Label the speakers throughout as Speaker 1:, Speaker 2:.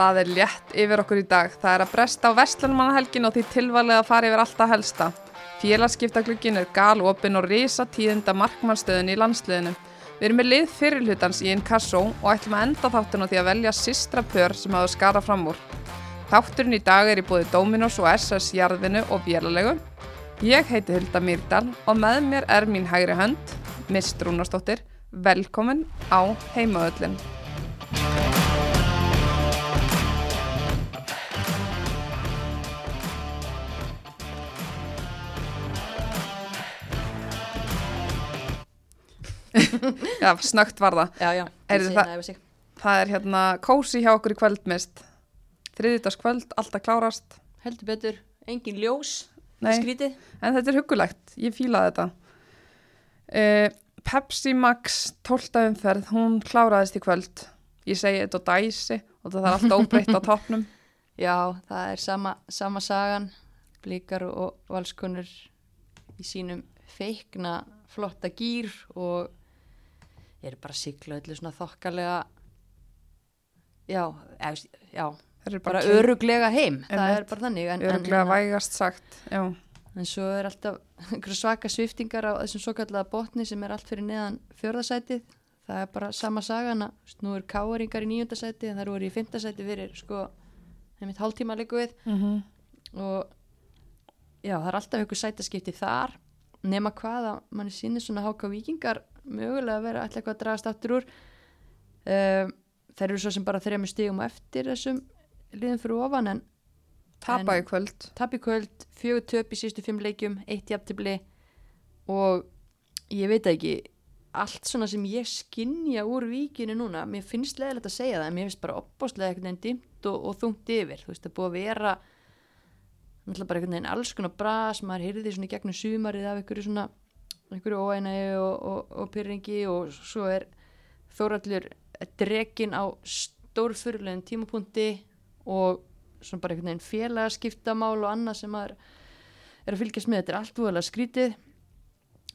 Speaker 1: Það er létt yfir okkur í dag. Það er að bresta á Vestlunumannahelgin og því tilvalið að fara yfir alltaf helsta. Félagskiptaglugin er gal opinn og risa tíðinda markmannstöðun í landsliðinu. Við erum með lið fyrirhlutans í Inkasso og ætlum að enda þáttun á því að velja sistra pör sem hafa skara fram úr. Þátturinn í dag er í búið Dominos og SS jarðinu og vélalegu. Ég heiti Hulda Myrdal og með mér er mín hægri hönd, Mist Rúnarsdóttir. Velkomin á heimaöllin. Já, snögt var það.
Speaker 2: Já, já, segi
Speaker 1: það-
Speaker 2: það sig.
Speaker 1: Það er hérna kósi hjá okkur í kvöldmist. Þriðjutaskvöld, alltaf klárast.
Speaker 2: Heldur betur, engin ljós,
Speaker 1: Nei,
Speaker 2: skrítið.
Speaker 1: en þetta er hugulegt. Ég fílaði þetta. Uh, Pepsi Max 12. umferð, hún kláraðist í kvöld. Ég segi þetta á dæsi og það er allt óbreytt á toppnum.
Speaker 2: Já, það er sama, sama sagan, blíkar og valskonur í sínum feikna flotta gýr og eru bara að sigla öllu svona þokkalega, já, eða, já,
Speaker 1: Það er
Speaker 2: bara
Speaker 1: bara
Speaker 2: öruglega heim, það
Speaker 1: Einmitt.
Speaker 2: er bara þannig. En,
Speaker 1: öruglega
Speaker 2: en,
Speaker 1: vægast sagt. Já,
Speaker 2: En svo er alltaf svaka sviftingar á þessum svo kallega botni sem er allt fyrir neðan fjörðasætið. Það er bara sama sagan að veist, nú er káaringar í níundasæti en það eru í fymtasæti fyrir sko einmitt hálftíma líku við
Speaker 1: mm
Speaker 2: og já það er alltaf einhver sætaskipti þar nema hvað að manni sýnir svona háka vikingar mögulega vera alltaf eitthvað að dragast aftur úr. Um, þeir eru svo sem bara þrejum stígum eftir þessum liðum fyrir ofan en
Speaker 1: tapa
Speaker 2: En-
Speaker 1: í kvöld.
Speaker 2: tap í kvöld, fjögur töp í sístu fimm leikjum, eitt jafntibli og ég veit ekki allt svona sem ég skinja úr víkinu núna, mér finnst leðilegt að segja það en mér finnst bara opbáslega einhvern veginn dimt og, og þungt yfir, þú veist, það búið að vera náttúrulega bara einhvern veginn alls konar bras, maður heyrði svona í gegnum sumarið af einhverju svona einhverju óænægi og, og, og pyrringi og svo er Þórallur drekin á stórfyrirlegin tímapunkti og svona bara einhvern veginn félagaskiptamál og annað sem maður er að fylgjast með, þetta er allt búinlega skrítið.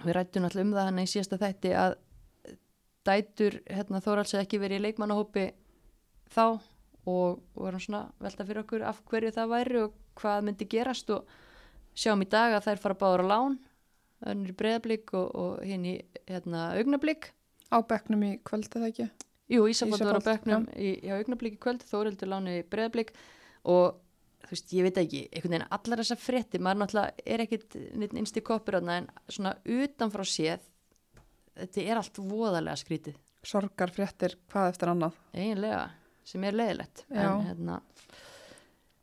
Speaker 2: Við rættum náttúrulega um það hann í síðasta þætti að dætur hérna, Þóralds ekki verið í leikmannahópi þá og vorum svona velta fyrir okkur af hverju það væri og hvað myndi gerast og sjáum í dag að þær fara báður á lán önnur í breðablík og, og hinn í hérna, augnablík
Speaker 1: Á bekknum í kvöld eða ekki?
Speaker 2: Jú, Ísafald var á
Speaker 1: Ísafold,
Speaker 2: bekknum í, hjá augnablík í kvöld, Þóreldur láni í breðablík og þú veist, ég veit ekki, einhvern veginn allar þessar frétti, maður náttúrulega er ekkit neitt innst í koppur þarna en svona utanfrá séð, þetta er allt voðalega skrítið,
Speaker 1: Sorgar fréttir hvað eftir annað.
Speaker 2: eiginlega, sem er leiðilegt. En hérna,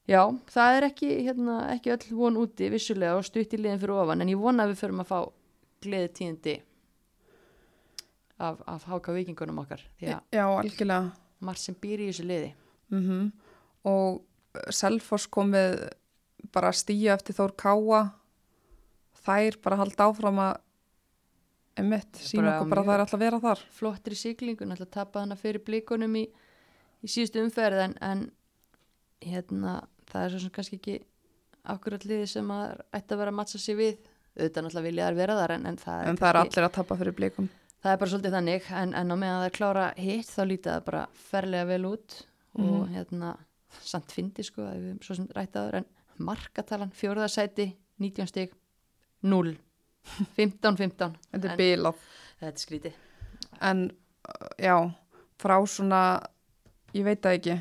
Speaker 2: já, það er ekki, hérna, ekki öll von úti vissulega og stutt í liðin fyrir ofan, en ég vona að við förum að fá gleði tíðindi af, af háka vikingunum okkar,
Speaker 1: Já, algjörlega.
Speaker 2: margt sem býr í þessu liði.
Speaker 1: Mm Og Selfoss komið bara að stýja eftir Þór Káa. Þær bara halda áfram að emitt, sína okkur bara að það er alltaf að vera þar.
Speaker 2: flottri siglingu, náttúrulega tapaði hana fyrir blíkunum í, í síðustu umferð en, en hérna það er svo sem kannski ekki akkurat liði sem að ætti að vera að matsa sig við auðvitað náttúrulega vilja þær vera þar en, en það,
Speaker 1: En
Speaker 2: er
Speaker 1: það er allir að tapa fyrir blikum.
Speaker 2: það er bara svolítið þannig en, en á meðan það er klára hitt þá lítið það bara ferlega vel út og
Speaker 1: Mhm.
Speaker 2: hérna samt fyndi sko að við svo sem rættaður en markatalan fjórðasæti 19 stig 0 15-15
Speaker 1: Þetta er
Speaker 2: En-
Speaker 1: bilað.
Speaker 2: þetta er skrítið
Speaker 1: En já, frá svona, ég veit það ekki,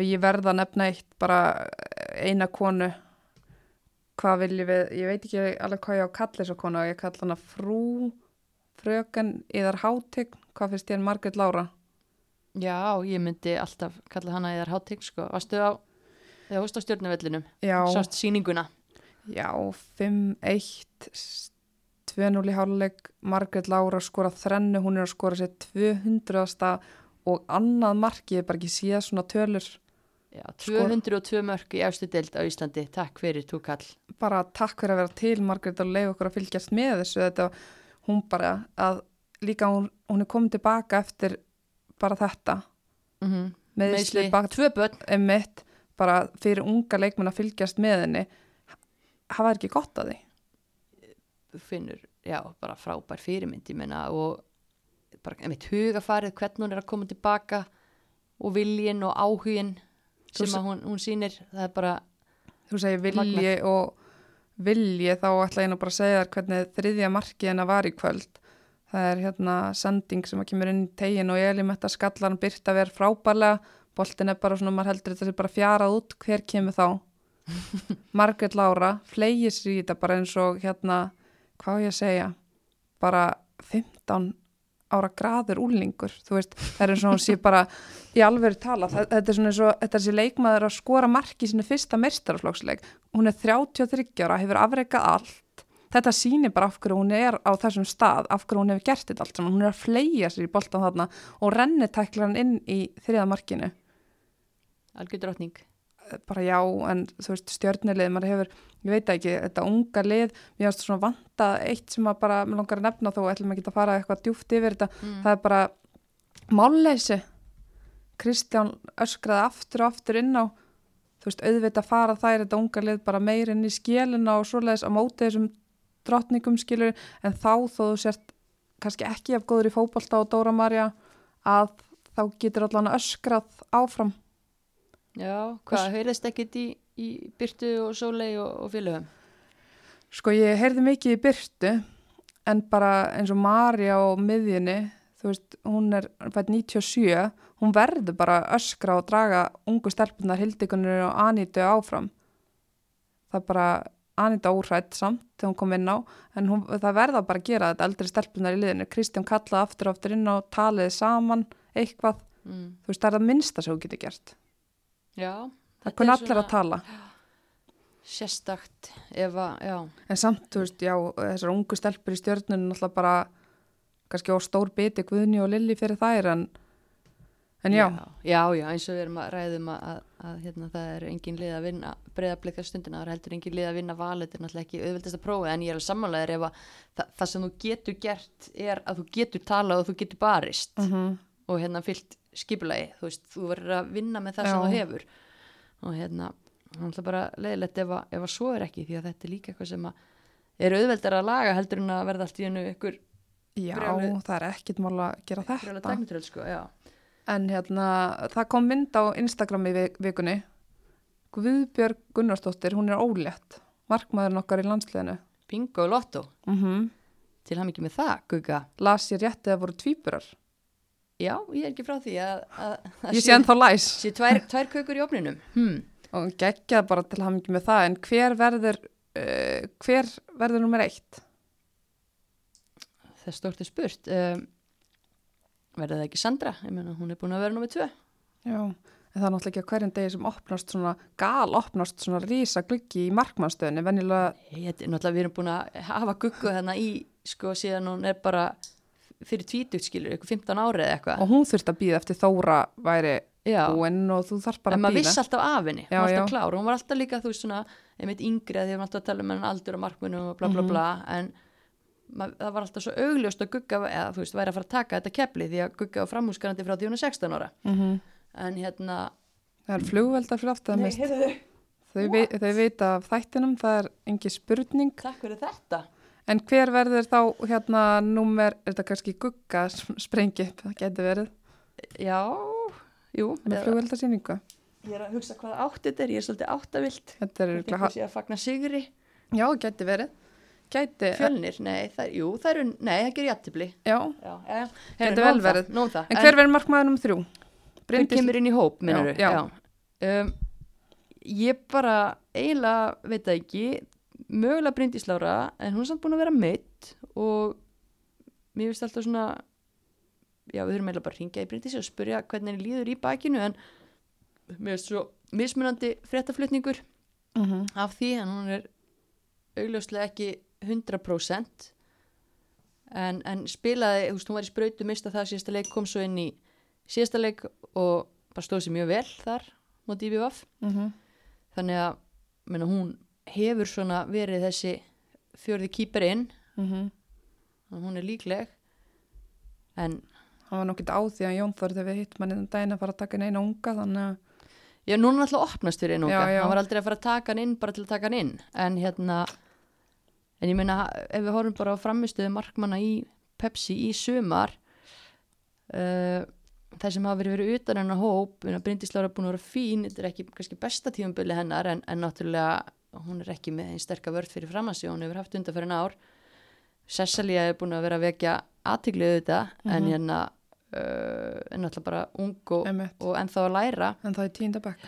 Speaker 1: við ég verða nefna eitt, bara eina konu, hvað viljum við, ég veit ekki alveg hvað ég á að kalla þessa konu, ég kalla hana frú, fröken, yðar hátign, hvað finnst ég en Margrét Lára?
Speaker 2: Já, ég myndi alltaf kalla hana eðar hátík sko. Varstu á, þegar varstu á stjórnuvellinum?
Speaker 1: Já,
Speaker 2: Sást sýninguna?
Speaker 1: já, 5-1, 2-0 í háluleik, Margrét Lára skora þrennu, hún er að skora sér 200. og annað markið, bara ekki séð svona tölur.
Speaker 2: Já,
Speaker 1: Sko-
Speaker 2: 202 mörg í efstu deild á Íslandi. Takk fyrir túkall.
Speaker 1: bara takk fyrir að vera til Margrét og leiða okkur að fylgjast með þessu þetta, hún bara að líka hún, hún er komin tilbaka eftir bara þetta
Speaker 2: Mm -hmm.
Speaker 1: meðsli bak
Speaker 2: Tvö börn.
Speaker 1: emitt bara fyrir unga leikmenn að fylgjast með henni hafa ekki gott að því
Speaker 2: Þú finnur, já, bara frábær fyrirmynd, ég meina, og bara einmitt hugafarið, hvernig hún er að koma tilbaka og viljin og áhugin sem
Speaker 1: se-
Speaker 2: að hún, hún sýnir það er bara,
Speaker 1: Þú segir vilji og vilji þá ætla ég nú bara að segja þér hvernig þriðja markið hennar var í kvöld. Það er hérna sending sem að kemur inn í tegin og Elimetta skallar hann byrta verð frábærlega. Boltin er bara svona, maður heldur þetta sé bara fjarað út, hver kemur þá? Margrét Lára flegir sér í þetta bara eins og hérna, hvað ég að segja, bara 15 ára graður veist, það er eins og hún sé bara í alveg tala, það, þetta er svona eins og þetta er þessi leikmaður að skora marki í sinni fyrsta meistaraflokksleik, hún er 33 ára, hefur afreikað allt. Þetta sýnir bara af hverju hún er á þessum stað, af hverju hún hefur gert þetta allt hún er að fleia sér í boltan þarna og renni tæklar hann inn í þriða markinu.
Speaker 2: Algjör drottning
Speaker 1: bara já, en þú veist, stjörnulið maður hefur, ég veit ekki, þetta unga lið mér finnst svona vanta eitt sem að bara, mér langar að nefna þó, ætlum ekki að fara eitthvað djúft yfir þetta,
Speaker 2: mm.
Speaker 1: það er bara málleysi Kristján öskraði aftur og aftur inn á þú veist, auðvitað fara þær þetta unga lið bara meir inn í skélina og svoleiðis á móti þessum drottningum skilur, en þá þó þú sért kannski ekki af góður í fótbolta og Dóra Marja að þá getur allan öskrað áfram
Speaker 2: já, hvað, heyrðist ekkit í, í Byrtu og Sólei og, og félögum
Speaker 1: Sko ég heyrði mikið í Byrtu en bara eins og Marja á miðjunni, þú veist, hún er fætt 97, hún verður bara öskra og draga ungu stelpunar Hildikunir og Anítu áfram. Það er bara Aníta óhrætt samt þegar hún kom inn á, en hún, það verða bara að gera þetta eldri stelpunar í liðinu. Kristján kallaði aftur og aftur inn á taliði saman eitthvað,
Speaker 2: mm.
Speaker 1: þú veist, það er það minnsta sem hún getur gert.
Speaker 2: Já,
Speaker 1: Það kunni allir að tala.
Speaker 2: sérstakt ef að, já.
Speaker 1: En samt, þú veist, já, þessar ungu stelpur í stjörnunum náttúrulega bara kannski á stór biti Guðni og Lilli fyrir þær en, en já,
Speaker 2: já, já, eins og við erum að ræðum að, að, að hérna, það er engin lið að vinna breyðablika stundina, það er heldur engin lið að vinna val þetta er náttúrulega ekki auðvildast að prófa en ég er alveg sammálaður ef að það, það sem þú getur gert er að þú getur talað og þú getur barist.
Speaker 1: Mm
Speaker 2: og hérna fyllt skipulagi, þú veist, þú verður að vinna með það sem
Speaker 1: Já.
Speaker 2: þú hefur og hérna, hann er bara leiðilegt ef, að- ef að svo er ekki því að þetta er líka eitthvað sem að er auðveldar að laga heldur en að verða allt í hennu ykkur
Speaker 1: já
Speaker 2: Brjáluð-
Speaker 1: það er ekkit mál að gera þetta.
Speaker 2: sko,
Speaker 1: En hérna, það kom mynd á Instagram í vik- vikunni. Guðbjörg Gunnarsdóttir, hún er ólétt. Markmaðurinn okkar í landsliðinu.
Speaker 2: bingo lotto,
Speaker 1: Mm
Speaker 2: til hann ekki með það, gugga
Speaker 1: Las ég rétt eða voru tvíburar.
Speaker 2: Já, ég er ekki frá því að, að, að
Speaker 1: Ég sé ennþá læs
Speaker 2: sé tvær, tvær kökur í opninum hmm.
Speaker 1: og geggjað bara til hann ekki með það. En hver verður, uh, hver verður nummer eitt?
Speaker 2: það stórt er spurt um, verður það ekki Sandra ég meina hún er búin að vera nummið tvö
Speaker 1: Já, en það er náttúrulega ekki að hverjum degi sem opnast svona, gal opnast svona rísa gluggi í markmannstöðinni, venjulega,
Speaker 2: þetta er náttúrulega við erum búin að hafa guggu þarna í sko síðan hún er bara fyrir tvítugt skilur, eitthvað 15 ári eða eitthvað.
Speaker 1: Og hún þurfti að býða eftir Þóra væri búinn og þú þarf bara
Speaker 2: en
Speaker 1: að
Speaker 2: maður
Speaker 1: býða.
Speaker 2: vissi alltaf af henni hún var alltaf klár, hún var alltaf líka þú veist svona einmitt yngri að því við alltaf að tala um hennan aldur og markmunum og bla bla
Speaker 1: Mhm.
Speaker 2: bla. En mað, það var alltaf svo augljóst að gugga eða þú veist, væri að fara að taka þetta kepli því að gugga var framhúsgarandi frá því hún er 16 ára.
Speaker 1: Mm
Speaker 2: en hérna
Speaker 1: Það er flugveldar fyrir aftur að Þau, vi, þau vita af þættinum, það er engi spurning.
Speaker 2: takk fyrir þetta
Speaker 1: En hver verður þá hérna númer, er þetta kannski gugga sprengi, það getur verið,
Speaker 2: já, jú
Speaker 1: með flugveldarsýningu.
Speaker 2: ég er að hugsa hvað átt þetta er, ég er svolítið áttavilt
Speaker 1: Þetta er
Speaker 2: Þetta
Speaker 1: örugglega-
Speaker 2: er að fagna sigri
Speaker 1: já, getur verið. Gæti,
Speaker 2: Fjölnir, nei, það, jú, það eru, nei, það gerir jættibli
Speaker 1: já.
Speaker 2: Já, ja,
Speaker 1: Gæti vel verið.
Speaker 2: Nú um það,
Speaker 1: En hver verður markmaður nummer þrjú?
Speaker 2: hver kemur inn í hóp, minnur
Speaker 1: Já, já.
Speaker 2: Um, ég bara eiginlega, veit það ekki mögulega Bryndís Lára en hún er samt búin að vera meitt og mér finnst alltaf svona já, við þurfum eiginlega bara að ringja í Bryndísi og spyrja hvernig henni líður í bakinu en mér finnst svo mismunandi fréttaflutningur
Speaker 1: Mm -hmm.
Speaker 2: af því en hún er augljóslega ekki 100% en, en spilaði, þú veist, hún var í sprautu mista það síðasta leik, kom svo inn í síðasta leik og bara stóð sér mjög vel þar móti IBVF
Speaker 1: Mm
Speaker 2: þannig að menna, hún hefur svona verið þessi fjörði kýper inn
Speaker 1: -hmm.
Speaker 2: hún er líkleg en
Speaker 1: Hann var nokkið á því að Jón Þór þegar hitt manni þann daginn að fara að taka inn eina unga, þannig að,
Speaker 2: já, núna alltaf opnast fyrir einu
Speaker 1: Já, já.
Speaker 2: hann var aldrei að fara að taka hann inn bara til að taka hann inn en hérna en ég meina, ef við horfum bara á framistuðu markmanna í Pepsi í sumar uh, það sem hafa verið verið utan hennar hóp Bryndislára er búin að vera fín þetta er ekki kannski besta tífumbili hennar en, en náttúrulega hún er ekki með einn sterka vörð fyrir framansi hún hefur haft undan fyrir ár Sessalía er búin að vera að vekja aðtiklið þetta
Speaker 1: Mhm.
Speaker 2: en hérna uh, er náttúrulega bara ung og, og ennþá að læra
Speaker 1: En það er tíndabæk.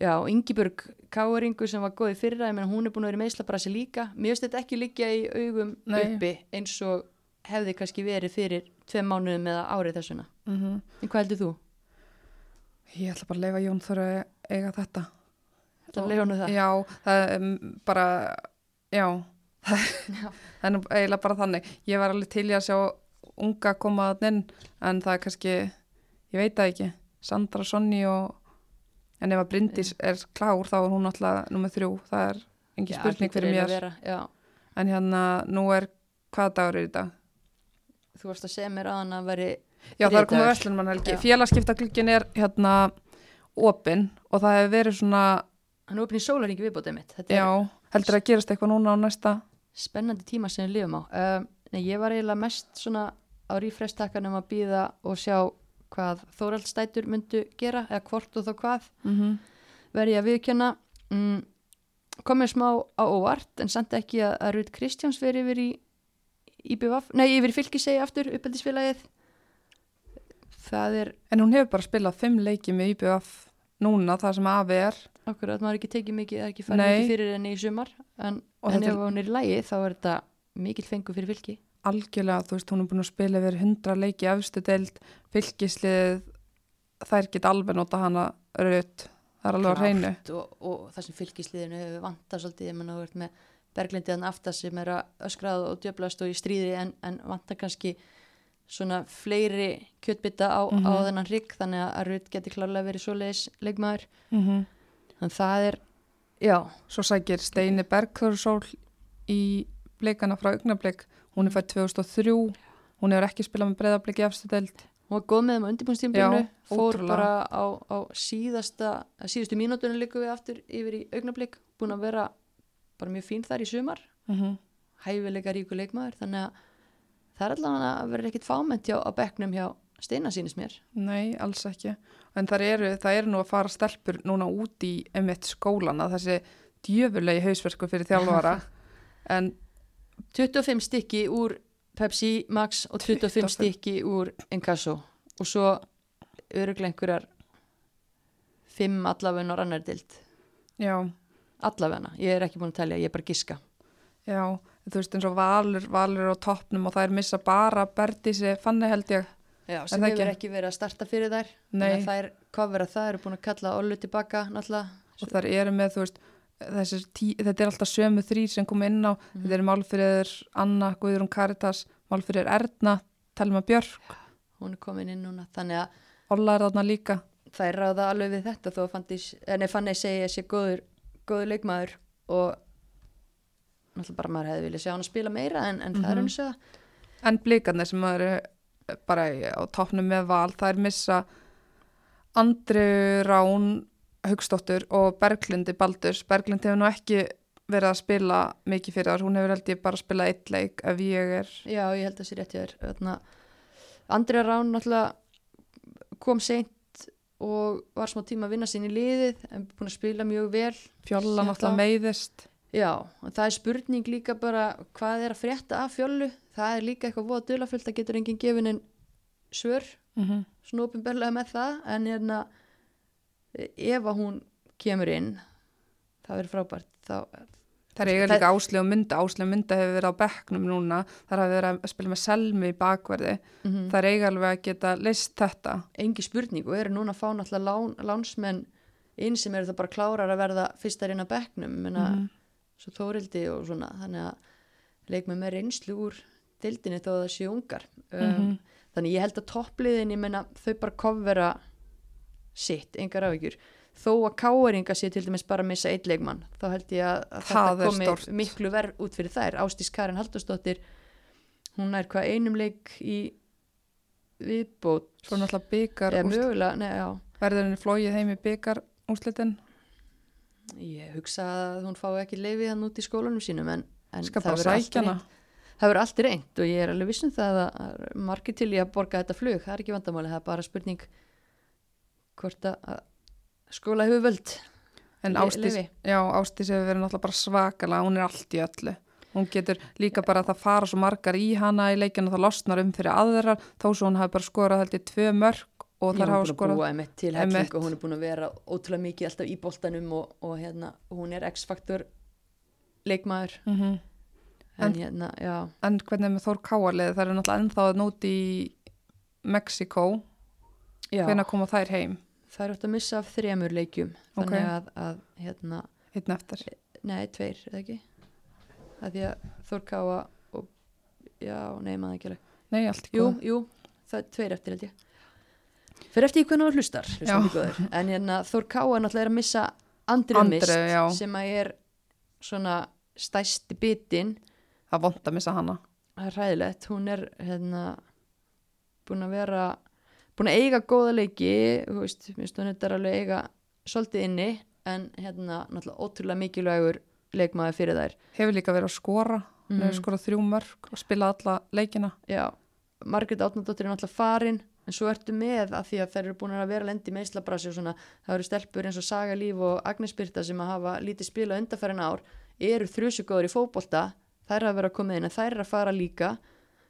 Speaker 2: Já, Ingibjörg Káeringu sem var góð í fyrra, menn hún er búin að vera í meðslabrasi líka. Mér finnst þetta ekki liggja í augum
Speaker 1: Nei.
Speaker 2: uppi eins og hefði kannski verið fyrir tveim mánuðum eða árið þessuna.
Speaker 1: Mm
Speaker 2: En hvað heldur þú?
Speaker 1: Ég ætla bara að leifa Jón að eiga þetta.
Speaker 2: Það.
Speaker 1: Já, það er mm, bara, já, það, er eiginlega bara þannig. Ég var alveg til í að sjá unga koma að inn, en það er kannski, ég veit það ekki, Sandra, Sonny og, en ef að Bryndís er klár þá er hún alltaf nummið þrjú, það er engin spurning fyrir mér.
Speaker 2: Já,
Speaker 1: En hérna, nú er, hvaða dagur er í dag?
Speaker 2: þú varst að segja mér að hann að veri,
Speaker 1: Já, það er komið
Speaker 2: Þriðjudagur.
Speaker 1: verslunmannhelgi.
Speaker 2: Já.
Speaker 1: Félagskiptaglugginn er hérna opinn og það hefur verið svona,
Speaker 2: hann er í sólaringi viðbótið mitt. Þetta
Speaker 1: já, heldur að gerast eitthvað núna á næsta
Speaker 2: spennandi tíma sem við lifum á. Um, nei, ég var eiginlega mest svona á rífrestakkanum að býða og sjá hvað Þóraldstætur myndu gera eða hvort og þá hvað.
Speaker 1: mm -hmm.
Speaker 2: verði ég að viðkjöna mm, komið smá á óvart en samt ekki að, að Rúd Kristjáns veri yfir í IBVF, nei yfir í fylgisegi aftur uppeldisfélagið það er
Speaker 1: En hún hefur bara spilað fimm leiki með IBF núna, það sem afi er
Speaker 2: okkur að maður ekki tekið mikið, er ekki farið mikið fyrir henni í sumar en, en ef hún er í lægi þá er þetta mikil fengu fyrir fylgi
Speaker 1: algjörlega, þú veist, hún er búin að spila yfir hundra leiki í efstu deild, fylgislið þær geta alveg nota hana raut, það er alveg hreinu
Speaker 2: Klárt og, og það sem fylgisliðinu hefur vantað svolítið, ég menn að ert með berglindiðan aftast sem er að öskrað og djöblast og í stríði en, en vantar kannski svona fleiri kjötbytta á, á
Speaker 1: Mhm.
Speaker 2: þennan hrygg þannig að Rutt geti klárlega verið svoleiðis leikmaður.
Speaker 1: Mm -hmm.
Speaker 2: Þannig það er, já,
Speaker 1: Svo sækir Steini Bergþórsól í blikana frá augnablik. Hún er fætt 2003 hún hefur ekki spilað með breyðablik í efstu deild.
Speaker 2: Hún var góð með þeim á undirbúinstímbilinu
Speaker 1: Já,
Speaker 2: fór
Speaker 1: ótrúlega.
Speaker 2: bara á, á síðasta síðustu mínútunum líku við aftur yfir í augnablik, búin að vera bara mjög fín þar í sumar.
Speaker 1: Mm -hmm.
Speaker 2: hæfileika ríku leikmaður þannig að það er allavega að vera ekkit fámennt hjá á bekknum hjá Steina sínist mér
Speaker 1: Nei, alls ekki. En það eru, það eru nú að fara stelpur núna út í emitt skólana, þessi djöfulegi hausverku fyrir þjálfara. en
Speaker 2: 25 stykki úr Pepsi Max og 25
Speaker 1: 25.
Speaker 2: stykki úr Encasso og svo öruglega einhverjar 5 allavegna á annar dild
Speaker 1: já,
Speaker 2: allavegna, ég er ekki búin að telja, ég er bara giska
Speaker 1: já, þú veist eins og valur, valur á toppnum og það er missa bara Berdísi fanni held ég.
Speaker 2: Já, sem hefur
Speaker 1: ekki?
Speaker 2: ekki verið að starta fyrir þær. Þannig að þær kofver að það eru búin að kalla Ollu tilbaka náttúrulega
Speaker 1: Og það eru með, þú veist, tí, þetta er alltaf sömu þrýr sem kom inn á.
Speaker 2: Mhm.
Speaker 1: Þetta eru Málfriður, Anna, Guðrún Karitas, Málfriður Erna, Telma Björk,
Speaker 2: hún er komin inn núna þannig að
Speaker 1: Olla er þarna líka.
Speaker 2: þær ráða alveg við þetta þó að Fandís, eh, segi að sé góður, góður leikmaður og náttúrulega bara maður hefði viljað sjá hann að spila meira en, en það er
Speaker 1: Mhm.
Speaker 2: eins og
Speaker 1: En blikarnir sem eru bara á toppnum með val, það er missa Andri Rán Hugstóttur og Berglindi Baldurs. Berglind hefur nú ekki verið að spila mikið fyrir þar, hún hefur held ég bara að spila eitt leik ef ég er,
Speaker 2: Já, ég held að það sé rétt þér Þarna, Andrea Rán náttúrulega kom seint og var smá tíma að vinna sín í liðið en búin að spila mjög vel
Speaker 1: fjóla
Speaker 2: Síðan
Speaker 1: náttúrulega meiðist.
Speaker 2: Já, og það er spurning líka bara hvað er að frétta af fjöllu það er líka eitthvað voða dulafullt það getur enginn gefin en svör
Speaker 1: Mm -hmm.
Speaker 2: svona opinberlega með það en hérna ef að hún kemur inn það verður frábært þá,
Speaker 1: Það er
Speaker 2: Það-
Speaker 1: líka Ásli og Mynda, Ásli og Mynda hefur verið á bekknum núna, það hefur verið að spila með Selmi í bakverði,
Speaker 2: mm
Speaker 1: það er eiga alveg að geta list þetta.
Speaker 2: engi spurning og eru núna að fá náttúrulega lán, lánsmenn inn sem eru það bara klárar að verða fyrstar inn að bekknum menna,
Speaker 1: Mhm.
Speaker 2: Svo Þórildi og svona þannig að leikmenn með reynslu úr dildinni að það séu ungar um,
Speaker 1: Mhm.
Speaker 2: þannig ég held að toppliðin ég menna þau bara kofvera sitt, engar áhyggjur þó að káeringa sé til dæmis bara að missa eitt leikmann, þá held ég að, að þetta komi
Speaker 1: stórt.
Speaker 2: miklu verð út fyrir þær, Ástís Karin Haldursdóttir hún er hvað einum leik í viðbót
Speaker 1: Svo er náttúrulega byggar, verður henni flóið heim í byggar úrslitin.
Speaker 2: Ég hugsa að hún fái ekki leifið hann út í skólanum sínum en, en það verður allt reynd og ég er alveg vissum það að- margir til í að borga þetta flug, það er ekki vandamáli það er bara spurning hvort að skóla hefur völd.
Speaker 1: En Ástís, já, Ástís hefur verið náttúrulega bara svakalega, hún er allt í öllu. Hún getur líka bara að það fara svo margar í hana í leikinu það losnar um fyrir aðrar, þó svo hún hafi bara skorað held í tvö mörg og þar
Speaker 2: er
Speaker 1: hafa
Speaker 2: að og hún er búin að vera ótrúlega mikið alltaf í boltanum og, og hérna, hún er x-faktor leikmaður.
Speaker 1: Mm
Speaker 2: en,
Speaker 1: En-
Speaker 2: hérna,
Speaker 1: En hvernig er með Þór Káarlið, það er náttúrulega ennþá núti í Mexiko, hvenær koma þær heim,
Speaker 2: það er átt að missa af þremur leikjum.
Speaker 1: Ok.
Speaker 2: þannig að, að hérna,
Speaker 1: einn eftir.
Speaker 2: nei, tveir, eða ekki? Að því að Þór Káa og, já, nei, maður ekki alveg.
Speaker 1: Nei, allt í
Speaker 2: jú,
Speaker 1: góð.
Speaker 2: jú, það er tveir eftir held ég fyrir eftir hvernig það hlustar, hlustar en hérna Þór Káa náttúrulega er að missa Andrið mist
Speaker 1: já.
Speaker 2: sem að er svona stæsti bitin
Speaker 1: Það vond að missa hana.
Speaker 2: það er hræðilegt, hún er hérna búin að vera búin að eiga góða leiki þú veist, minnst hún þetta alveg eiga svolítið inni, en hérna náttúrulega ótrúlega mikilvægur leikmaður fyrir þær.
Speaker 1: Hefur líka verið að skora, hefur skorað þrjú mörg og spilað alla leikina.
Speaker 2: já, Margrét Átnardóttir er náttúrulega farin en svo ertu með að því að þær eru búin að vera lendi með Íslabrasi og svona það eru stelpur eins og Saga Líf og Agnes Birta sem að hafa lítið spila undarfærin ár eru þrjusugóður í fótbolta þær hafa verið að koma inn en þær eru að fara líka.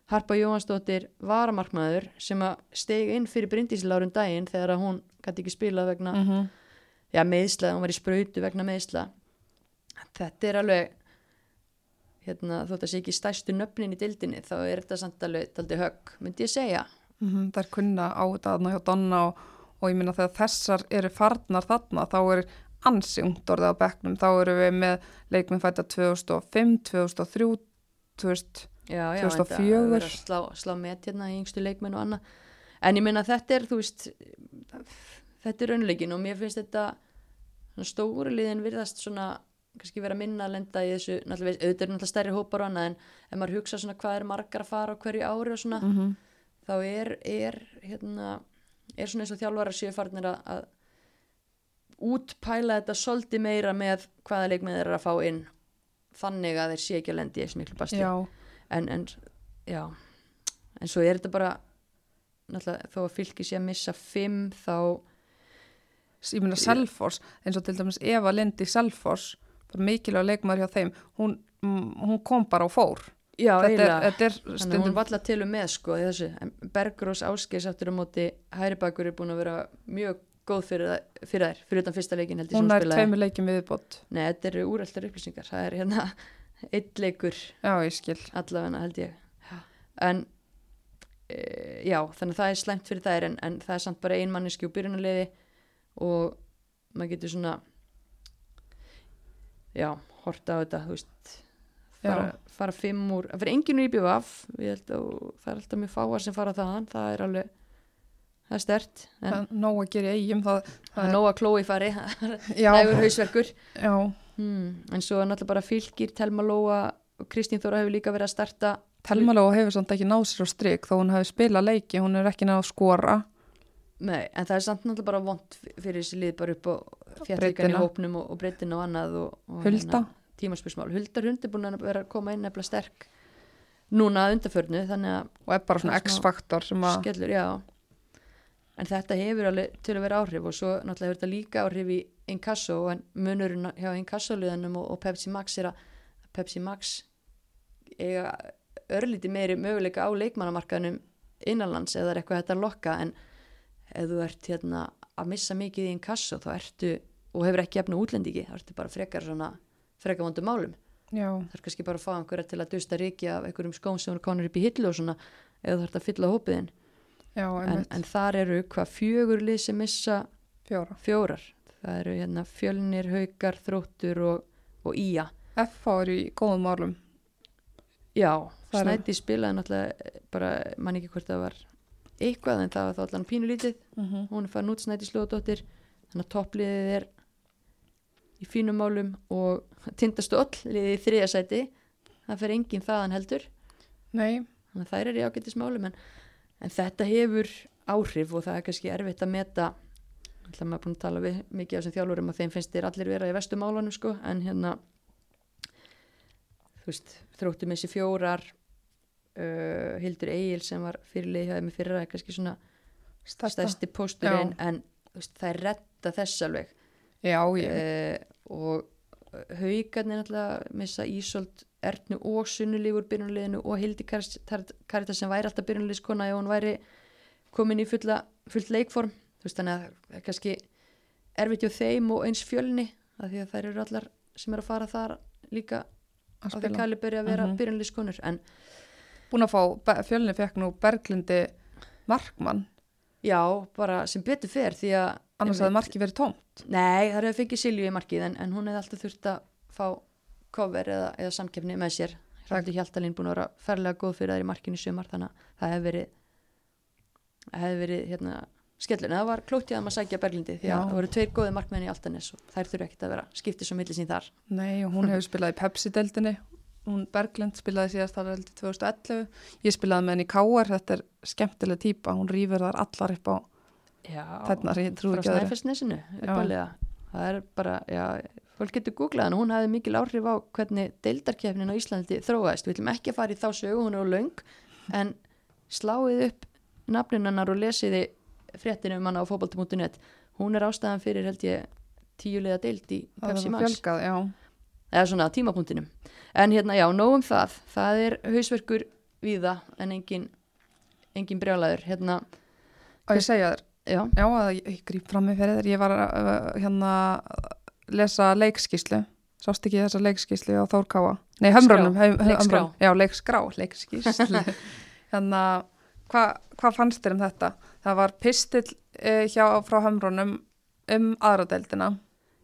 Speaker 2: Harpa Jóhansdóttir varamarkmaður sem að steg inn fyrir Bryndísilárun daginn þegar að hún gæti ekki spila vegna
Speaker 1: Mm -hmm.
Speaker 2: já, meðsla, hún var í sprautu vegna meðsla þetta er alveg hérna, þótt að sé ekki stærstu nöfnin í dildinni þá er þetta samt alveg
Speaker 1: Mm Það er kunna á þetta þarna hjá Donna og, og ég minna þegar þessar eru farnar þarna þá er ansi ungt orðið á bekknum. Þá eru við með leikminn fætta 2005, 2003, 2000,
Speaker 2: já, já,
Speaker 1: 2004.
Speaker 2: enda að vera að slá, slá met hérna í yngstu leikmenn og annað en ég meina þetta er, þú veist þetta er raunleikin og mér finnst þetta stóri liðin virðast svona kannski vera minna að lenda í þessu auðvitað er náttúrulega stærri hópar og annað en ef maður hugsa svona hvað er margar að fara á hverju ári og svona
Speaker 1: mm
Speaker 2: þá er, er hérna, er svona eins og þjálfara séu farnir að, að útpæla þetta svolítið meira með hvaða leikmið þeir eru að fá inn þannig að þeir sé ekki að lendi í þessu miklu basti en, en, já en svo er þetta bara náttúrulega þó að fylki sé að missa fimm þá,
Speaker 1: ég minna Selfoss, eins og til dæmis Eva Lind í Selfoss, bara mikilvæg leikmaður hjá þeim, hún, hún kom bara og fór.
Speaker 2: Já,
Speaker 1: Þetta er,
Speaker 2: eiginlega þannig að hún
Speaker 1: stundum,
Speaker 2: valla til um með sko þessu, Bergrós Ásgeis aftur á móti Hæribakur er búin að vera mjög góð fyrir, það, fyrir þær fyrir utan fyrsta leikin held ég
Speaker 1: hún er tveimur leikjum viðbót.
Speaker 2: Nei, þetta eru úreltar upplýsingar. Það er hérna eitt leikur
Speaker 1: Já, ég skil.
Speaker 2: allavega held ég. En e, já, þannig að það er slæmt fyrir þær en, en það er samt bara ein manneski úr byrjunarliði og maður getur svona já, horta á þetta, þú veist fara, fara fimm úr, það fyrir enginn úr IBVF ég held að það er alltaf mjög fáar sem fara þaðan, það er alveg það er stert, en
Speaker 1: Það er nóg að gera í eigum, það,
Speaker 2: það er nóg að klói fari
Speaker 1: já,
Speaker 2: nægur hausverkur. Hmm, en svo er náttúrulega bara fylgir Telma Lóa og Kristín Þóra hefur líka verið að starta.
Speaker 1: Telmalóa hefur samt ekki náð sér á stryk þó hún hefur spilað leiki, hún er ekki náð að skora.
Speaker 2: Nei, en það er samt náttúrulega bara vond fyrir þessi lið bara upp á fjallíkan í hópnum og, og breytin og annað og, og
Speaker 1: Hulda.
Speaker 2: tímaspörsmál. Huldar hund er búin að vera að koma inn nefnilega sterk núna að undarförnu
Speaker 1: og er bara svona X-faktor
Speaker 2: skellur, já. En þetta hefur alveg til að vera áhrif og svo náttúrulega hefur þetta líka áhrif í Inkasso en munurinn hjá Inkasso-liðanum og, og Pepsi Max er að Pepsi Max eiga örlíti meiri möguleika á leikmannamarkaðunum innanlands eða er eitthvað þetta að lokka. En ef þú ert hérna að missa mikið í Inkasso þá ertu og hefur ekki efna útlendiki þá ertu bara frekar svona frekar vondum málum.
Speaker 1: Já,
Speaker 2: það er kannski bara að fá einhverja til að dusta ríki af einhverjum skóm sem eru konur upp í hillu og svona eða þú ert að fylla hópiðin
Speaker 1: já,
Speaker 2: en, en þar eru hvað fjögur lið sem missa
Speaker 1: fjóra
Speaker 2: fjórar. Það eru hérna fjölnir, haukar, þróttur og, og ía.
Speaker 1: F.A. er í góðum málum.
Speaker 2: Já,
Speaker 1: Það eru-
Speaker 2: Snæti spilaði náttúrulega bara, mann ekki hvort það var eitthvað en það var þá allan pínulítið.
Speaker 1: Mm -hmm.
Speaker 2: hún er farin út Snæti slóðdóttir þannig að toppliðið er í fínum málum og tindastóll liðið í þriða sæti. Það fer enginn þaðan heldur.
Speaker 1: Nei,
Speaker 2: þannig að þær eru í ágættismálum en, en þetta hefur áhrif og það er kannski erfitt að meta. Alltaf maður er búin að tala við mikið af þessum þjálfurum og þeim finnst þér allir vera í vestu málunum sko en hérna þú veist, þróttum þessi fjórar uh, Hildur Egil sem var fyrirlið hjá þeim í fyrra er kannski svona stærsti pósturinn en veist, það er retta þess alveg
Speaker 1: Já, ég.
Speaker 2: uh, og haugarnir náttúrulega missa Ísolt Ernu og Sunnulífur byrjunliðinu og Hildi Karita sem væri alltaf byrjunliðskona ef hún væri komin í fulla, fullt leikform þú veist þannig að það er kannski erfitt hjá þeim og eins fjölni af því að þær eru allar sem eru að fara þar líka
Speaker 1: að
Speaker 2: á því
Speaker 1: spila.
Speaker 2: kaliberi að vera mm
Speaker 1: Mhm.
Speaker 2: byrjunliðskonur en
Speaker 1: Búin að fá, fjölni fekk nú Berglindi Markmann,
Speaker 2: já, bara sem betur fer því að
Speaker 1: annars hefði marki verið tóm.
Speaker 2: Nei, það hefði fengið Silju í markið en, en hún hefði alltaf þurft að fá cover eða, eða samkefni með sér Hrafnir Hjaltalín búin að vera ferlega góð fyrir þær í markinu sumar þannig að það hefði verið það hefði verið hérna skellun, en það var klótt í að maður sækja Berglindi því að
Speaker 1: Já.
Speaker 2: það voru tveir góði markmenn í Altanes og þær þurfu ekkert að vera skiptið svo milli sín þar
Speaker 1: Nei, og hún hefur spilað í Pepsi-deldinni. Hún Berglind spilaði síðast í 2011. Ég spilaði með henni í Káar, þetta er skemmtileg típa. Hún rýfur þar allar upp á Trú
Speaker 2: frá. Snæfellsnesinu það er bara, já, fólk getur googlað en hún hafði mikil áhrif á hvernig deildarkefnin á Íslandi þróaðist. Við viljum ekki fara í þá sögu, hún er á löng. En sláið upp nafninannar og lesiði fréttinu um hana á fótbolti.net hún er ástæðan fyrir held ég tíulega deild í Pepsi Max. eða svona tímapunktinum. En hérna já, nóg um það. Það er hausverkur víða en engin, engin brjálæður. Hérna,
Speaker 1: Og ég segja þér,
Speaker 2: já,
Speaker 1: já, að ég, ég gríp fram með fyrir þér. Ég var að uh, hérna lesa leikskíslu. Sást ekki þessa leikskíslu á Þórkáa? Nei, hömrunum.
Speaker 2: Leikskrá.
Speaker 1: Já, leikskrá, leikskíslu. hérna, hvað hva fannst þér um þetta? Það var pistill uh, hjá, frá hömrunum um aðradeldina.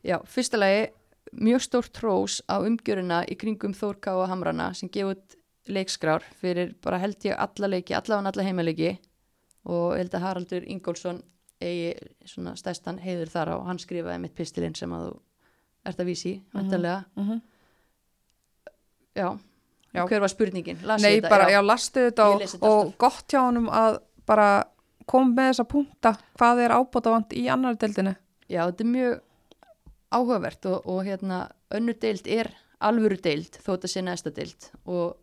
Speaker 2: Já, fyrsta lagi mjög stórt trós á umgjöruna í kringum Þórká og Hamrana sem gefur út leikskrár fyrir bara held ég alla leiki, allavega alla heimaleiki og held að Haraldur Ingólfsson eigi svona stæstan heiður þar á, hann skrifaði mitt pistilinn sem að þú ert að vísi, væntanlega
Speaker 1: Mm -hmm.
Speaker 2: já.
Speaker 1: Já.
Speaker 2: hver var spurningin? Las
Speaker 1: Nei,
Speaker 2: þetta?
Speaker 1: bara, já, lastu þetta og,
Speaker 2: þetta
Speaker 1: og gott hjá honum að bara kom með þessa punta hvað er ábótavant í annar deildinu.
Speaker 2: Já, þetta er mjög áhugavert og, og hérna önnur deild er alvöru deild þó þetta sé næsta deild og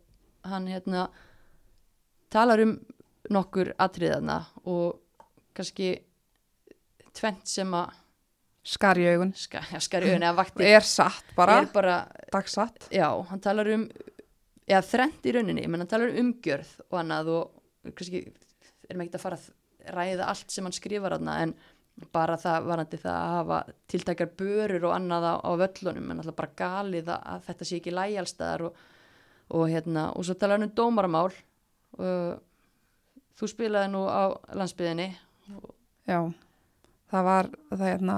Speaker 2: hann hérna talar um nokkur atriðana og kannski tvent sem að
Speaker 1: Skar í augun.
Speaker 2: ska, ja, skari auðin eða vakti.
Speaker 1: Er satt bara,
Speaker 2: er bara,
Speaker 1: dagsatt.
Speaker 2: já, hann talar um eða þrent í rauninni, menn hann talar um umgjörð og annað og kannski erum ekki að fara að ræða allt sem hann skrifar aðna en bara það varandi það að hafa tiltækjar börur og annað á, á völlunum en alltaf bara galið að, að þetta sé ekki lægjálstaðar og, og hérna og svo talar hann um dómaramál. Og þú spilaði nú á landsbyðinni
Speaker 1: Já, það var, það, hérna,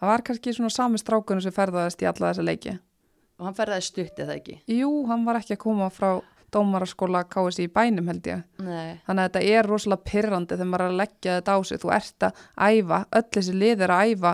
Speaker 1: það var kannski svona sami strákunum sem ferðaðist í alla þessa leiki.
Speaker 2: og hann ferðaði stutt eða ekki
Speaker 1: Jú, hann var ekki að koma frá dómaraskóla KSI í bænum held ég.
Speaker 2: Nei,
Speaker 1: Þannig að þetta er rosalega pyrrandi þegar maður er að leggja þetta á sig. Þú ert að æfa, öll þessi lið er að æfa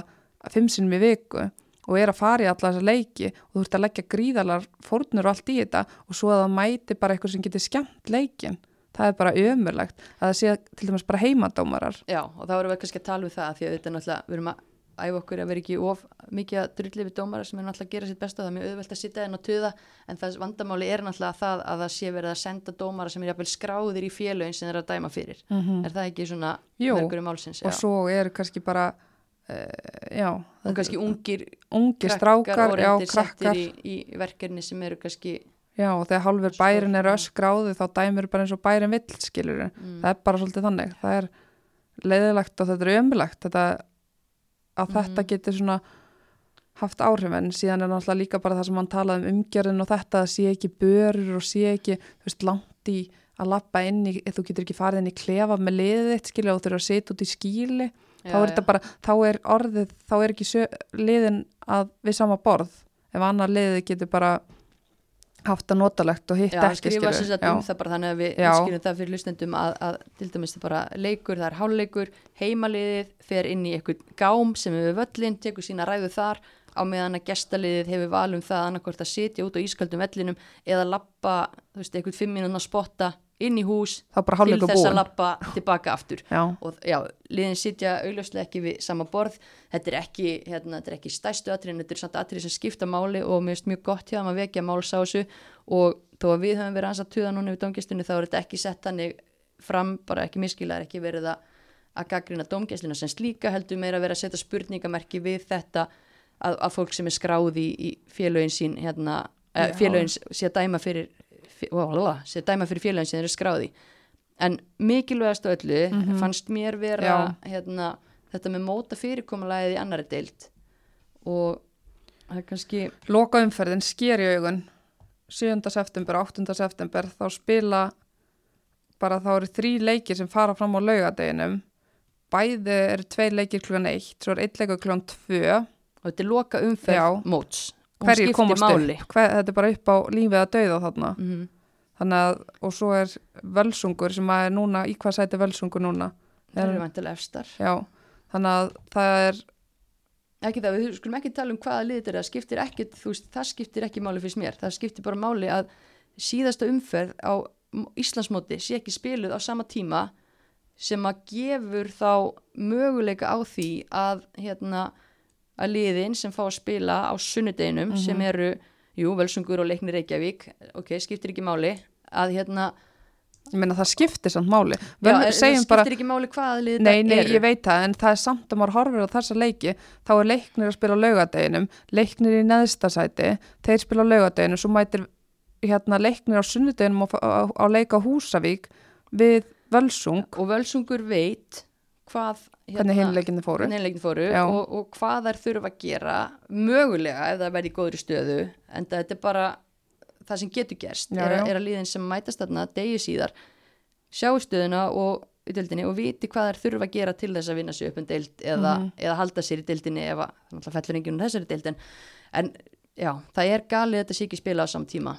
Speaker 1: fimm sinnum í viku og er að fara í alla þessa leiki og þú ert að leggja gríðalar fórnur og allt í þetta og svo að það mæti bara eitthvað sem getur skemmt leikin. Það er bara ömurlegt að það sé til dæmis bara heimadómarar.
Speaker 2: já og þá erum við kannski að tala við það því að þetta er náttúrulega, við erum að æfa okkur að vera ekki of mikið að drulli við dómara sem er náttúrulega að gera sitt besta og það er mjög auðvelt að sitja inn og tuða en það vandamáli er náttúrulega það að það sé verið að senda dómara sem er jafnvel skráðir í félögin sem þeir eru að dæma fyrir
Speaker 1: Mm
Speaker 2: er það ekki svona
Speaker 1: Jú,
Speaker 2: verkurum málsins
Speaker 1: og
Speaker 2: já.
Speaker 1: svo eru kannski bara, uh, já,
Speaker 2: og kannski ungir
Speaker 1: ungi
Speaker 2: krakkar
Speaker 1: strákar, já, krakkar.
Speaker 2: settir í, í verkefni sem eru kannski
Speaker 1: Já, og þegar hálfur bærin er öskráði þá dæmir bara eins og bærin vill, skilur
Speaker 2: mm,
Speaker 1: það er bara svolítið þannig. Það er leiðilegt og þetta er ömulegt þetta, að
Speaker 2: Mhm.
Speaker 1: þetta getur svona haft áhrif en síðan er náttúrulega líka bara það sem hann talaði um umgjörðin og þetta að sé ekki börur og sé ekki, veist, langt í að lappa inn í, þú getur ekki farið inn í klefa með liðið skilja, og þú þurfa að setja út í skíli, þá er þetta bara þá er orðið, þá er ekki liðin að við sama borð. Ef annar liðið getur bara haft það notalegt og hitt ekki,
Speaker 2: skrifa sér satt um það bara þannig að við skilum það fyrir hlustendum að, að til dæmis það bara leikur, það er hálfleikur heimaliðið fer inn í eitthvað gám sem við völlin, tekur sína ræðu þar á meðan að gestaliðið hefur valum það annarkvort að sitja út á ískaldum vellinum eða lappa, þú veist, eitthvað fimm mínúna spotta inn í hús til þess að lappa tilbaka aftur.
Speaker 1: Já,
Speaker 2: og já, liðin sitja augljóslega ekki við sama borð, þetta er ekki hérna, þetta er ekki stæstu atriðin, þetta er samt atrið sem skipta máli og mér finnst mjög gott hjá að vekja máls á þessu. Og þó að við höfum verið hans að tuða núna við domgæslinu þá er þetta ekki sett hannig fram bara ekki miskila, er ekki verið að að gaggrina domgæslinu sem slíka heldur meira að vera að setja spurningamerki við þetta að, að fólk sem er skráði í, í félögin sín hérna, eh, félögin sé dæma fyrir að dæma fyrir félögin sem þeir eru skráði en mikilvægast á öllu
Speaker 1: Mhm.
Speaker 2: fannst mér vera hérna, þetta með móta fyrirkomulagið í annari deild og það er kannski
Speaker 1: Loka umferðin sker í augun 7. september, 8. september þá spila bara þá eru þrý leikir sem fara fram á laugadeginum bæði eru tveir leikir klukkan 1 svo er eitt leikur klukkan 2
Speaker 2: og þetta er loka umferð móts
Speaker 1: hverjir komast
Speaker 2: máli.
Speaker 1: upp Hver, þetta er bara upp á lífið að dauða þarna.
Speaker 2: Mhm.
Speaker 1: þannig að, og svo er völsungur sem að er núna, í hvað sæti völsungur núna?
Speaker 2: Það
Speaker 1: Er-
Speaker 2: eru vantilega efstar.
Speaker 1: Já, þannig að það er
Speaker 2: ekki það, við skulum ekki tala um hvaða lið þetta er það skiptir ekki, þú veist, það skiptir ekki máli fyrst mér, það skiptir bara máli að síðasta umferð á Íslandsmóti sé ekki spiluð á sama tíma sem að gefur þá möguleika á því að hérna að liðin sem fá að spila á sunnudeginum sem eru, jú, Völsungur og Leiknir Reykjavík, ok, skiptir ekki máli að hérna,
Speaker 1: ég meina það skiptir samt máli.
Speaker 2: Já,
Speaker 1: Vel, segjum
Speaker 2: skiptir
Speaker 1: bara,
Speaker 2: ekki máli hvaða lið
Speaker 1: nei,
Speaker 2: þetta
Speaker 1: nei,
Speaker 2: eru.
Speaker 1: ég veit það en það er samt að maður horfir á þessa leiki. Þá er leiknir að spila á laugadeginum leiknir í neðsta sæti þeir spila á laugadeginum, svo mætir hérna leiknir á sunnudeginum á, á, á leika Húsavík við Völsung,
Speaker 2: og Völsungur veit hvað
Speaker 1: hvernig hinleikinni fóru.
Speaker 2: fóru og, og hvað þær þurfa að gera mögulega ef það verði í góðri stöðu en þetta er bara það sem getur gerst.
Speaker 1: Já,
Speaker 2: er,
Speaker 1: já.
Speaker 2: er að liðin sem mætast þarna degi síðar sjáu stöðuna og og viti hvað þær þurfa að gera til þess að vinna sig upp um deild eða,
Speaker 1: Mhm.
Speaker 2: eða halda sér í deildinni ef að þannig að fellur enginn úr þessari deildin. En já, það er galið að þetta sé ekki spila á saman tíma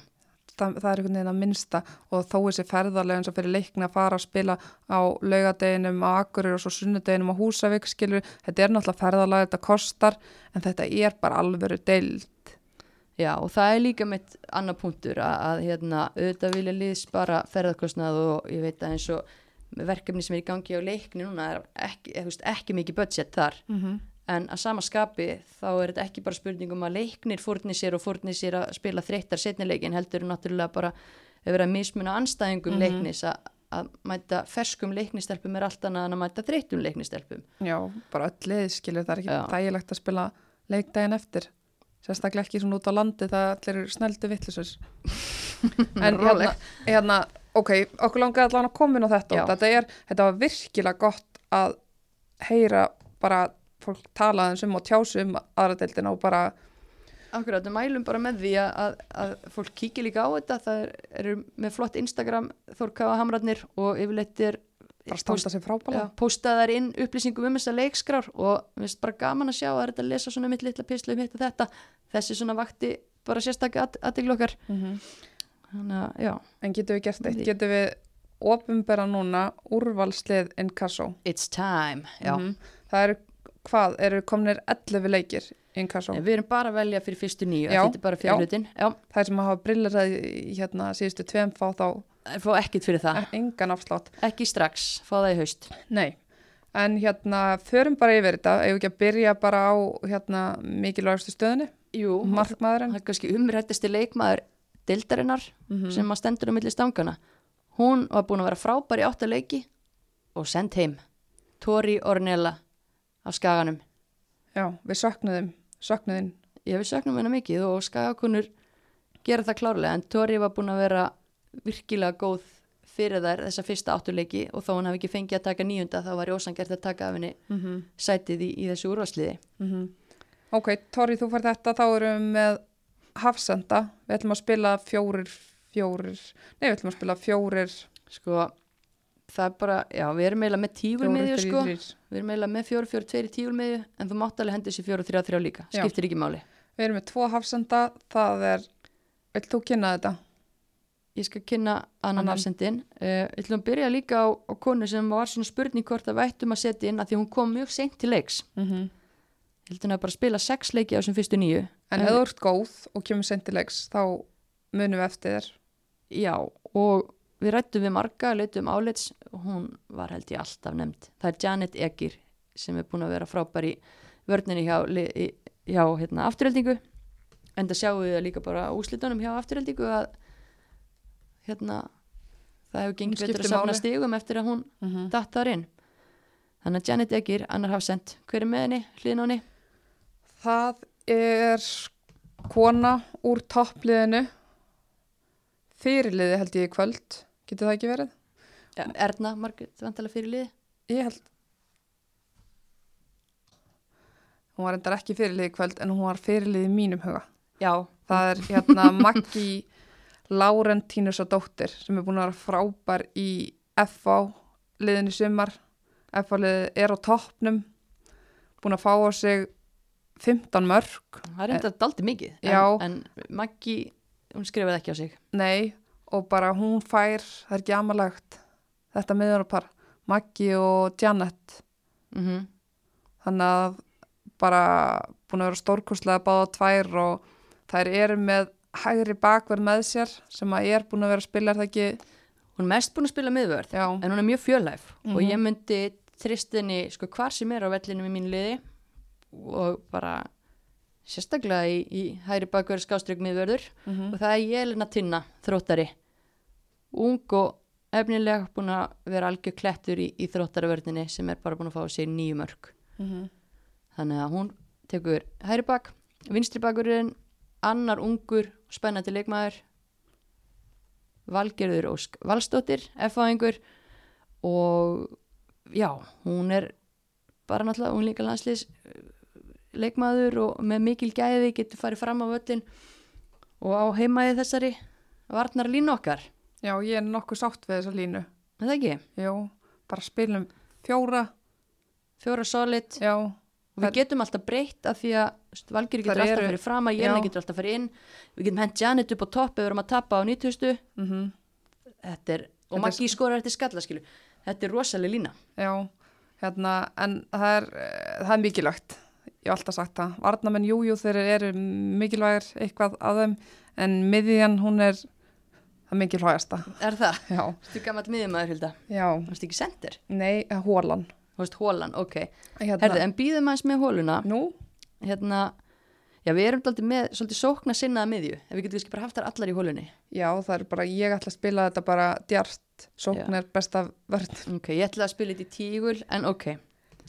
Speaker 1: það, það er einhvern veginn að minnsta og þó þessi ferðarlega eins og fyrir leikna að fara að spila á laugadeginum á Akureyri og svo sunnudeginum á Húsavík skilur, þetta er náttúrulega ferðarlega, þetta kostar en þetta er bara alvöru deild.
Speaker 2: Já og það er líka mitt annar punktur að, að hérna, auðvitað vilja liðs bara ferðarkostnað og ég veit að eins og verkefni sem er í gangi á leikni núna er ekki, veist, ekki mikið budget þar.
Speaker 1: Mm -hmm.
Speaker 2: En að sama skapi þá er þetta ekki bara spurning um að leiknir fórni sér og fórni sér að spila þreyttar setnileikin heldur er náttúrulega bara að vera að mismuna anstæðingum
Speaker 1: Mhm.
Speaker 2: leiknis að, að mæta ferskum leiknistelpum er allt annað en að mæta þreyttum leiknistelpum.
Speaker 1: Já, bara öll lið skilur, það er ekki þægilegt að spila leikdaginn eftir. Sérstaklega ekki svona út á landi það allir eru snældu vittlisur en hérna, hérna ok, okkur langaði allan að koma inn á þetta þetta er, þetta var virkilega gott að heyra bara fólk tala eins um og tjásu um aðradeildina og bara
Speaker 2: Akkurat, við mælum bara með því að, að, fólk kíkir líka á þetta, það er, eru með flott Instagram, Þórkafa Hamrarnir og yfirleitt er postaðar inn upplýsingum um þessa leikskrár og við finnst bara gaman að sjá að þetta lesa svona mitt litla pislu um hitt og þetta, þessi svona vakti bara sérstaklega aðteglu okkar, þannig að já,
Speaker 1: en getum við gert eitt, getum við ofinbera núna úrvalslið Inkasso?
Speaker 2: It's time, já.
Speaker 1: Mhm. það eru hvað, eru komnir 11 leikir Inkasso,
Speaker 2: En Við erum bara að velja fyrir fyrstu nýju, þetta er bara
Speaker 1: já, það er sem að hafa brillir í hérna síðustu tveim fá þá
Speaker 2: fá ekkit fyrir það,
Speaker 1: engan afslátt.
Speaker 2: Ekki strax, fá það í haust.
Speaker 1: Nei, en hérna förum bara yfir þetta, ef ekki að byrja bara á hérna mikilvægastu stöðunni?
Speaker 2: Jú,
Speaker 1: markmaðurinn?
Speaker 2: það er kannski umrættasti leikmaður deildarinnar
Speaker 1: Mhm.
Speaker 2: sem að stendur á milli stangana hún var búin að vera frábær í átta leiki og send heim. Tori Ornella af skaganum.
Speaker 1: Já, við söknuðum, söknuðin
Speaker 2: ég við söknum hennar mikið og skagakunur gera það klárlega en Tori var búin að vera virkilega góð fyrir þær þessa fyrsta áttuleiki og þó hann hafi ekki fengið að taka nýjunda þá var Jósangert að taka af henni
Speaker 1: mm -hmm.
Speaker 2: sætið í, í þessu úrvarsliði
Speaker 1: Ok, Tori, þú fær þetta, þá erum við með Hafsenda, við ætlum að spila fjórir, fjórir nei, við ætlum að spila fjórir.
Speaker 2: Sko það er bara, já við erum eiginlega með því sko Við erum eiginlega með fjóru, fjóru, tveir í tígulmiðju en þú mátt alveg hendi þessi fjóru, þrjá, þrjá líka.
Speaker 1: Já.
Speaker 2: Skiptir ekki máli.
Speaker 1: Við erum með tvo Hafsenda, það er Vilt þú kynna þetta?
Speaker 2: Ég skal kynna annan
Speaker 1: Annan.
Speaker 2: afsendin. Uh, Við ætlum að byrja líka á, á konu sem var svona spurning hvort að vættum að setja inn að því hún kom mjög seint til leiks.
Speaker 1: Mm -hmm.
Speaker 2: Ég hún að bara spila sex leiki á þessum fyrstu nýju.
Speaker 1: En ef þú ert góð og kemur sentilegs, þá munum við eftir þér
Speaker 2: Já, og við rættum við marga, leitum álits og hún var held ég alltaf nefnd. Það er Janet Egir sem er búin að vera frábær í vörninni hjá, hjá hérna, afturheldingu en það sjáum við líka bara úslitunum hjá afturheldingu að hérna það hefur gengið betur að safna
Speaker 1: máli.
Speaker 2: stigum eftir að hún
Speaker 1: Mm -hmm.
Speaker 2: datt þar inn þannig að Janet Egger, annar hafsend hver er með henni, hliðin á henni
Speaker 1: Það er kona úr toppliðinu fyrirliði held ég í kvöld. Getur það ekki verið?
Speaker 2: ja, Erna, Margrét, vantalega fyrir liði
Speaker 1: Ég held hún var endar ekki fyrirliði í kvöld en hún var fyrirliði í mínum huga.
Speaker 2: Já,
Speaker 1: það er hérna Maggi Laurentínus og dóttir sem er búin að vera frábær í FA liðin í sumar. FA liði er á toppnum búin að fá á sig 15 mörg
Speaker 2: það er enda daldi mikið en, en Maggi, hún skrifaði ekki á sig.
Speaker 1: Nei og bara hún fær það er ekki amalegt þetta miðurpar Maggi og Janet.
Speaker 2: Mm
Speaker 1: þannig að bara búin að vera stórkostlega báða tvær og þær eru með hægri bakverð með sér sem að ég er búin að vera að spila er það ekki,
Speaker 2: hún er mest búin að spila miðvörð
Speaker 1: já,
Speaker 2: en hún er mjög fjölhæf. Og
Speaker 1: Mhm.
Speaker 2: ég myndi tristinni sko hvar sem er á vellinu með mínu liði og bara sérstaklega í, í hæri bakverð skástrygg miðvörður.
Speaker 1: Mm
Speaker 2: og það er Jelena Tinna, þróttari. Ung og efnilega búin að vera algjör klettur í, í þróttarvörninni sem er bara búin að fá sér nýju mörg
Speaker 1: -hmm.
Speaker 2: þannig að hún tekur hæri bak vinstri bakurinn, annar ungur spennandi leikmaður Valgerður Ósk Valstóttir, F-fáingur og já, hún er bara náttúrulega, hún líka landslýs leikmaður og með mikil gæði getur farið fram á völlin og á heimaði þessari varnar línu okkar,
Speaker 1: já, ég er nokkuð sátt við þessa línu.
Speaker 2: Er það ekki?
Speaker 1: já, bara spilum fjóra.
Speaker 2: Fjóra solid.
Speaker 1: Já,
Speaker 2: og við getum alltaf breytt af því að Valgerður getur alltaf farið fram að Jelena getur alltaf farið inn. Við getum hent Janet upp á topp ef við erum að tapa á 90
Speaker 1: mm
Speaker 2: þetta er, og
Speaker 1: Þetta er-
Speaker 2: Maggi skorar eftir skallaskilu þetta er rosalega lína.
Speaker 1: Já hérna, en það er, eh, það er mikilvægt ég hef alltaf sagt það, varnamenn jújú þeir eru mikilvægir eitthvað að þeim en miðjan hún er það mikilvægasta.
Speaker 2: Er það?
Speaker 1: já,
Speaker 2: Þú gammal miðjumæður Hilda?
Speaker 1: Já,
Speaker 2: Þú veist ekki sendir?
Speaker 1: nei, hólan
Speaker 2: Þú veist hólan, ok.
Speaker 1: Hérna,
Speaker 2: Herðu, en býðum aðeins með hóluna
Speaker 1: nú,
Speaker 2: hérna, já við erum alltaf með svolítið sókna sinnaða miðju ef við getum kannski bara haft þar allar í hólunni
Speaker 1: já, það er bara ég ætla að spila þetta bara djart sókn
Speaker 2: Já.
Speaker 1: er besta vörn.
Speaker 2: Ok, ég ætla að spila þetta í tígul en ok,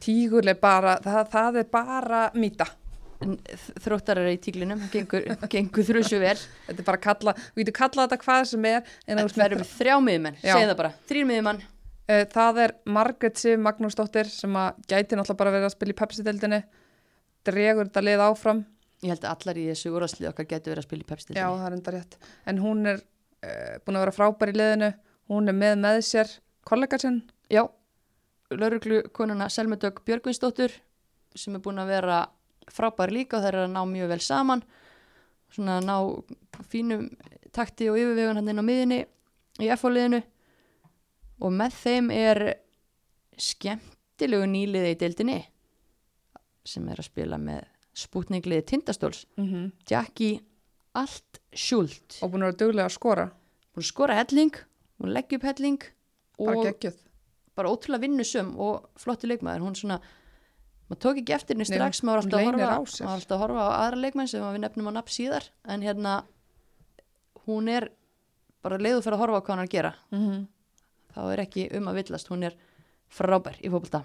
Speaker 1: tígul er bara, það, það er bara mýta.
Speaker 2: Þróttarar í tíglinum gengur, gengur þrjusu vel.
Speaker 1: Þetta er bara að kalla, við getum kallað þetta hvað sem er en
Speaker 2: það eru
Speaker 1: veist,
Speaker 2: þrjá miðjumenn,
Speaker 1: Já.
Speaker 2: segð það bara þrýr miðjumann,
Speaker 1: uh, það er Margaret Sif Magnúsdóttir sem að gæti náttúrulega bara verið að spila í Pepsi-deldinni dregur þetta lið áfram.
Speaker 2: Ég held að allar í þessu úrvarslið okkar getur verið að spila í
Speaker 1: já,
Speaker 2: pepstildinni
Speaker 1: það er enda rétt. En hún er uh, búin að vera frábær í liðinu. Hún er með með sér kollega sinn.
Speaker 2: Já, lauruglu konuna Selmedögg Björgvinsdóttur sem er búin að vera frábær líka og þeir eru að ná mjög vel saman. Svona að ná fínum takti og yfirvegun hann inn á miðinni í F-liðinu og með þeim er skemmtilegu nýliði í deildinni sem er að spila með spútningliði Tindastóls.
Speaker 1: Mm -hmm.
Speaker 2: Jackie Allt Schult
Speaker 1: og búin að vera duglega að skora.
Speaker 2: Búin að skora helling, búin að leggja upp helling og bara ótrúlega vinnusum og flotti leikmaður. Hún svona, maður tók ekki eftir henni
Speaker 1: Nei,
Speaker 2: strax, maður var alltaf að alltaf að horfa á aðra leikmenn sem við nefnum á nafn síðar. En hérna hún er bara leiðu fyrir að horfa á hvað hann er að gera.
Speaker 1: Mm -hmm.
Speaker 2: þá er ekki um að villast, hún er frábær í fótbolta.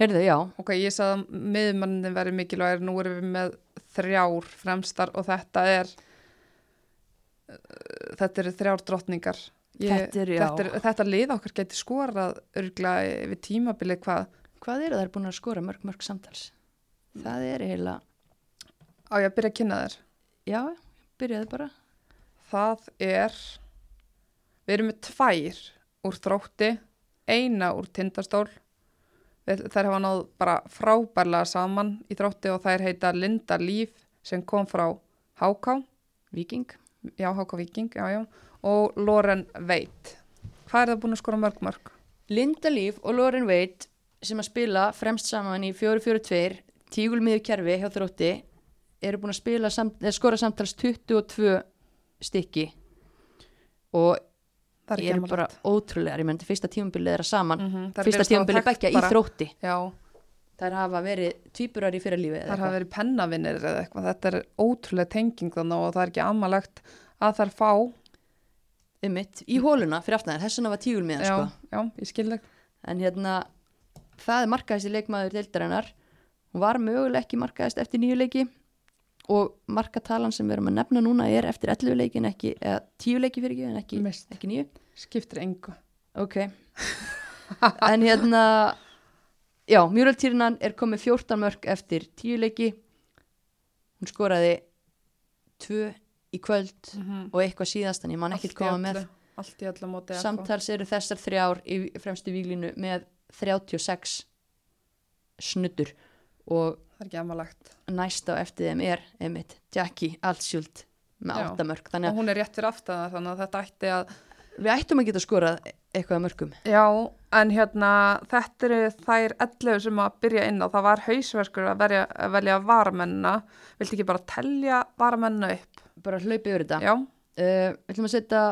Speaker 2: Heyrðu, já,
Speaker 1: ok, ég sagði að miðmannin verið mikilvægir nú erum við með þrjár fremstar og þetta er uh, þetta eru þrjár drottningar ég,
Speaker 2: Þetta já.
Speaker 1: þetta, er, þetta lið okkar geti skorað örgla við tímabili hvað
Speaker 2: hvað eru þær búin að skora mörg mörg samtals? Það er eiginlega,
Speaker 1: á ég að byrja að kynna þér
Speaker 2: já, byrjaði bara.
Speaker 1: Það er við erum með tvær úr þrótti eina úr tindastól. Þær hafa náð bara frábærlega saman í þrótti og þær heita Linda Líf sem kom frá Háká.
Speaker 2: Viking,
Speaker 1: já, Háká Viking, já, já og Loren Veit hvað er það búin að skora mörg mörg?
Speaker 2: Linda Líf og Lauren Veit sem að spila fremst saman í 4-4-2 tígulmiður kerfi hjá þrótti eru búin að spila samt, skora samtals 22 stykki. Og
Speaker 1: er
Speaker 2: eru bara ótrúlegar, ég menn fyrsta tímabilið er að saman
Speaker 1: mm -hmm.
Speaker 2: fyrsta tímabilið beggja í þrótti.
Speaker 1: Já,
Speaker 2: þær hafa verið tvíburar í fyrir lífi
Speaker 1: þar hafa verið pennavinnir eða eitthvað. Þetta er ótrúlega tenging þannig og það er ekki amalegt að þær fá
Speaker 2: ymmit, í hóluna fyrir aftan þér, þess vegna var tígulmiðan
Speaker 1: já,
Speaker 2: sko.
Speaker 1: já, ég skil þig
Speaker 2: en hérna það er markaðist í leikmaður deildarinnar. Hún var möguleg ekki markaðist eftir nýju leiki. Og markatalan sem við erum að nefna núna er eftir 11 leikin ekki, eða 10 leiki fyrir ekki en ekki,
Speaker 1: Mist.
Speaker 2: ekki nýju
Speaker 1: skiptir engu.
Speaker 2: Ok. En hérna já, Tyrnan er komið 14 mörg eftir 10 leiki. Hún skoraði 2 í kvöld
Speaker 1: Mhm.
Speaker 2: og eitthvað síðast en ég man
Speaker 1: í
Speaker 2: koma með. samtals eru þessar þrjár í fremstu víglínu með 36 snuttur og
Speaker 1: það er ekki amalagt
Speaker 2: næst á eftir þeim er einmitt Jackie Altsjult með
Speaker 1: Já.
Speaker 2: 8 mörg þannig
Speaker 1: og hún er rétt fyrir aftan þannig að þetta ætti að
Speaker 2: við ættum að geta skorað eitthvað að mörgum
Speaker 1: Já, en hérna þetta eru þær 11 sem að byrja inn á. Það var hausverkur að, verja, að velja varamennina viltu ekki bara telja varamennina upp?
Speaker 2: Bara hlaupið yfir þetta.
Speaker 1: Já,
Speaker 2: uh, við ætlum að setja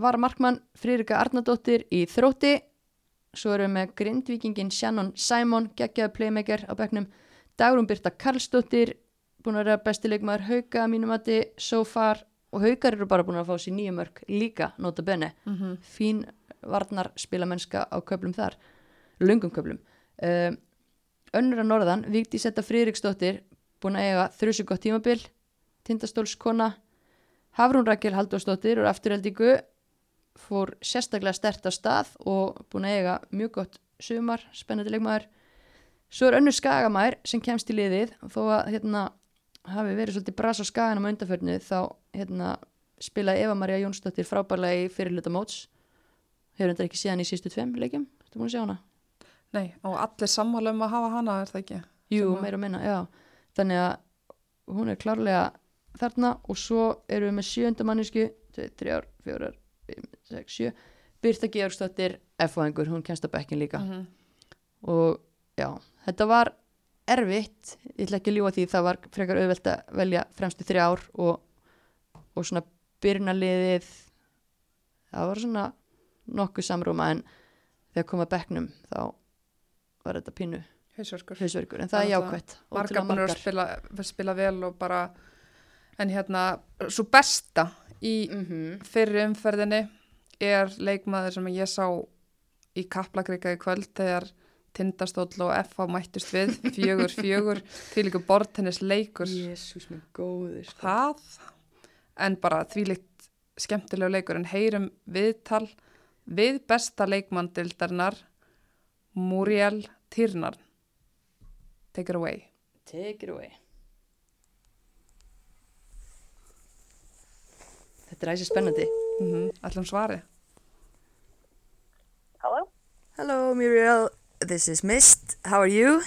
Speaker 2: Vara Markmann Frýrika Arnardóttir í þrótti. Svo erum við með grindvíkingin Shannon Simon, geggjaði playmaker á bekknum. Dagrún Birta Karlsdóttir búin að vera bestileikmaður Hauka að mínum mati so far. Og Haukar eru bara búin að fá sér nýju mörg líka nota bene,
Speaker 1: mm
Speaker 2: fín varnar spilamennska á köflum þar. Lungum köflum. Uh, önnur að norðan, Víkti Setta Frýriksdóttir búin að eiga þrjusu gott tímabil. Tindastólskona Hafrún Rakel Halldórsdóttir og afturheldingu fór sérstaklega stert á stað og búin að eiga mjög gott sumar, spennandi leikmaður. Svo er önnur skagamær sem kemst í liðið. Þó að hérna hafi verið svolítið bras á skaganum á undanförnu þá hérna spilaði Eva Maria Jónsdóttir frábærlega í fyrirluta móts. Hefur þetta ekki síðan í sístu tveim leikjum? Þú búin að sjá hana?
Speaker 1: nei, og allir sammála um að hafa hana er það ekki?
Speaker 2: Jú,
Speaker 1: að-
Speaker 2: meira og minna, já. Þannig að hún er klárlega þarna og svo erum við með sjönda mannisku 2, 3, 4, 5, 6, 7 Birta Georgsdóttir F-fæðingur, hún kennst á bekkin líka.
Speaker 1: Mm -hmm.
Speaker 2: og já, þetta var erfitt, ég ætla ekki að ljúa því það var frekar auðvelt að velja fremstu þrjár og, og svona byrjunarliðið það var svona nokkuð samrúma en þegar koma bekknum þá var þetta pínu
Speaker 1: hausverkur.
Speaker 2: en það
Speaker 1: Það er
Speaker 2: jákvætt.
Speaker 1: Margar búin að spila, spila vel og bara en hérna, svo besta í
Speaker 2: Mhm.
Speaker 1: fyrri umferðinni er leikmaður sem ég sá í Kaplakrika í kvöld þegar Tindastóll og FH mættust við fjögur, fjögur, því líka bortennis leikur
Speaker 2: Jésús minn góður
Speaker 1: það en bara þvílikt skemmtilegu leikur. En heyrum viðtal við besta leikmanndildarinnar Muriel Tyrnar Take it away.
Speaker 2: Take it away Þetta er æsir spennandi
Speaker 1: mm -hmm. Ætlum svari
Speaker 3: Hello?
Speaker 2: Hello Muriel, this is Mist, how are you?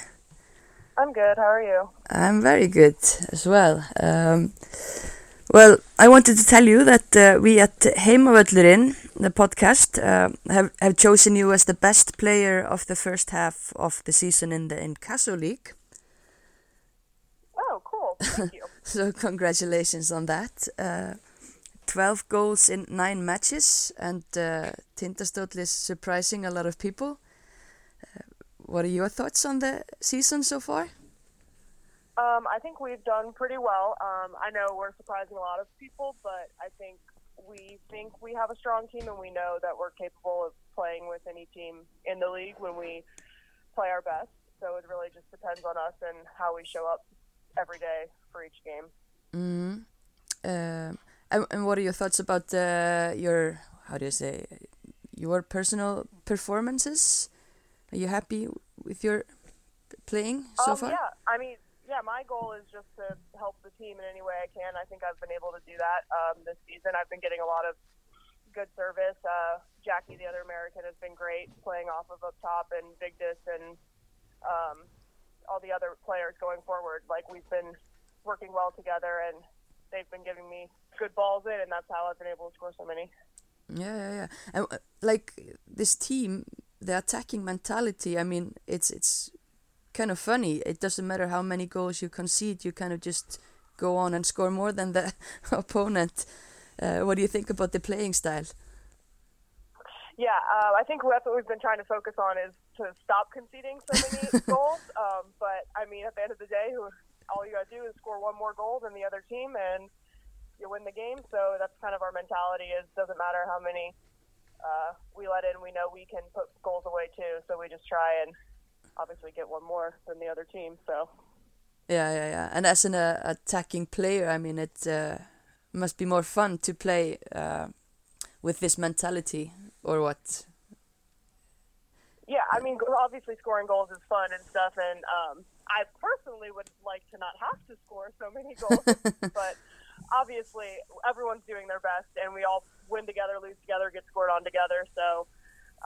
Speaker 3: I'm good. How are you?
Speaker 2: I'm very good as well. Um, well, I wanted to tell you that uh, we at Heimavöllurinn, the podcast, uh, have, have chosen you as the best player of the first half of the season in the Incasso League.
Speaker 3: Oh, cool. Thank you.
Speaker 2: So congratulations on that. Uh, 12 goals in 9 matches and uh, Tindastóll is surprising a lot of people. Uh, what are your thoughts on the season so far?
Speaker 3: Um, I think we've done pretty well. Um, I know we're surprising a lot of people, but I think we think we have a strong team, and we know that we're capable of playing with any team in the league when we play our best. So it really just depends on us and how we show up every day for each game.
Speaker 2: Mm. Um, and, and what are your thoughts about uh, your how do you say your personal performances? Are you happy with your playing so
Speaker 3: um,
Speaker 2: far?
Speaker 3: Yeah, I mean, yeah, my goal is just to help the team in any way I can. I think I've been able to do that um, this season. I've been getting a lot of good service. Uh, Jackie, the other American, has been great playing off of up top, and Vigdis and um, all the other players going forward. Like we've been working well together, and they've been giving me good balls in, and that's how I've been able to score so many.
Speaker 2: Yeah, yeah, yeah. And uh, like this team, the attacking mentality. I mean, it's it's kind of funny. It doesn't matter how many goals you concede, you kind of just go on and score more than the opponent. Uh, what do you think about the playing style?
Speaker 3: Yeah, uh, I think that's what we've been trying to focus on is to stop conceding so many goals. Um, but I mean, at the end of the day, all you got to do is score one more goal than the other team, and you win the game. So that's kind of our mentality. Is doesn't matter how many uh, we let in, we know we can put goals away too. So we just try and obviously get one more than the other team. So
Speaker 2: Yeah, yeah, yeah. And as an uh, attacking player, I mean, it uh, must be more fun to play uh, with this mentality, or what?
Speaker 3: yeah, I mean obviously scoring goals is fun and stuff, and um, I personally would like to not have to score so many goals, but obviously everyone's doing their best, and we all win together, lose together, get scored on together. So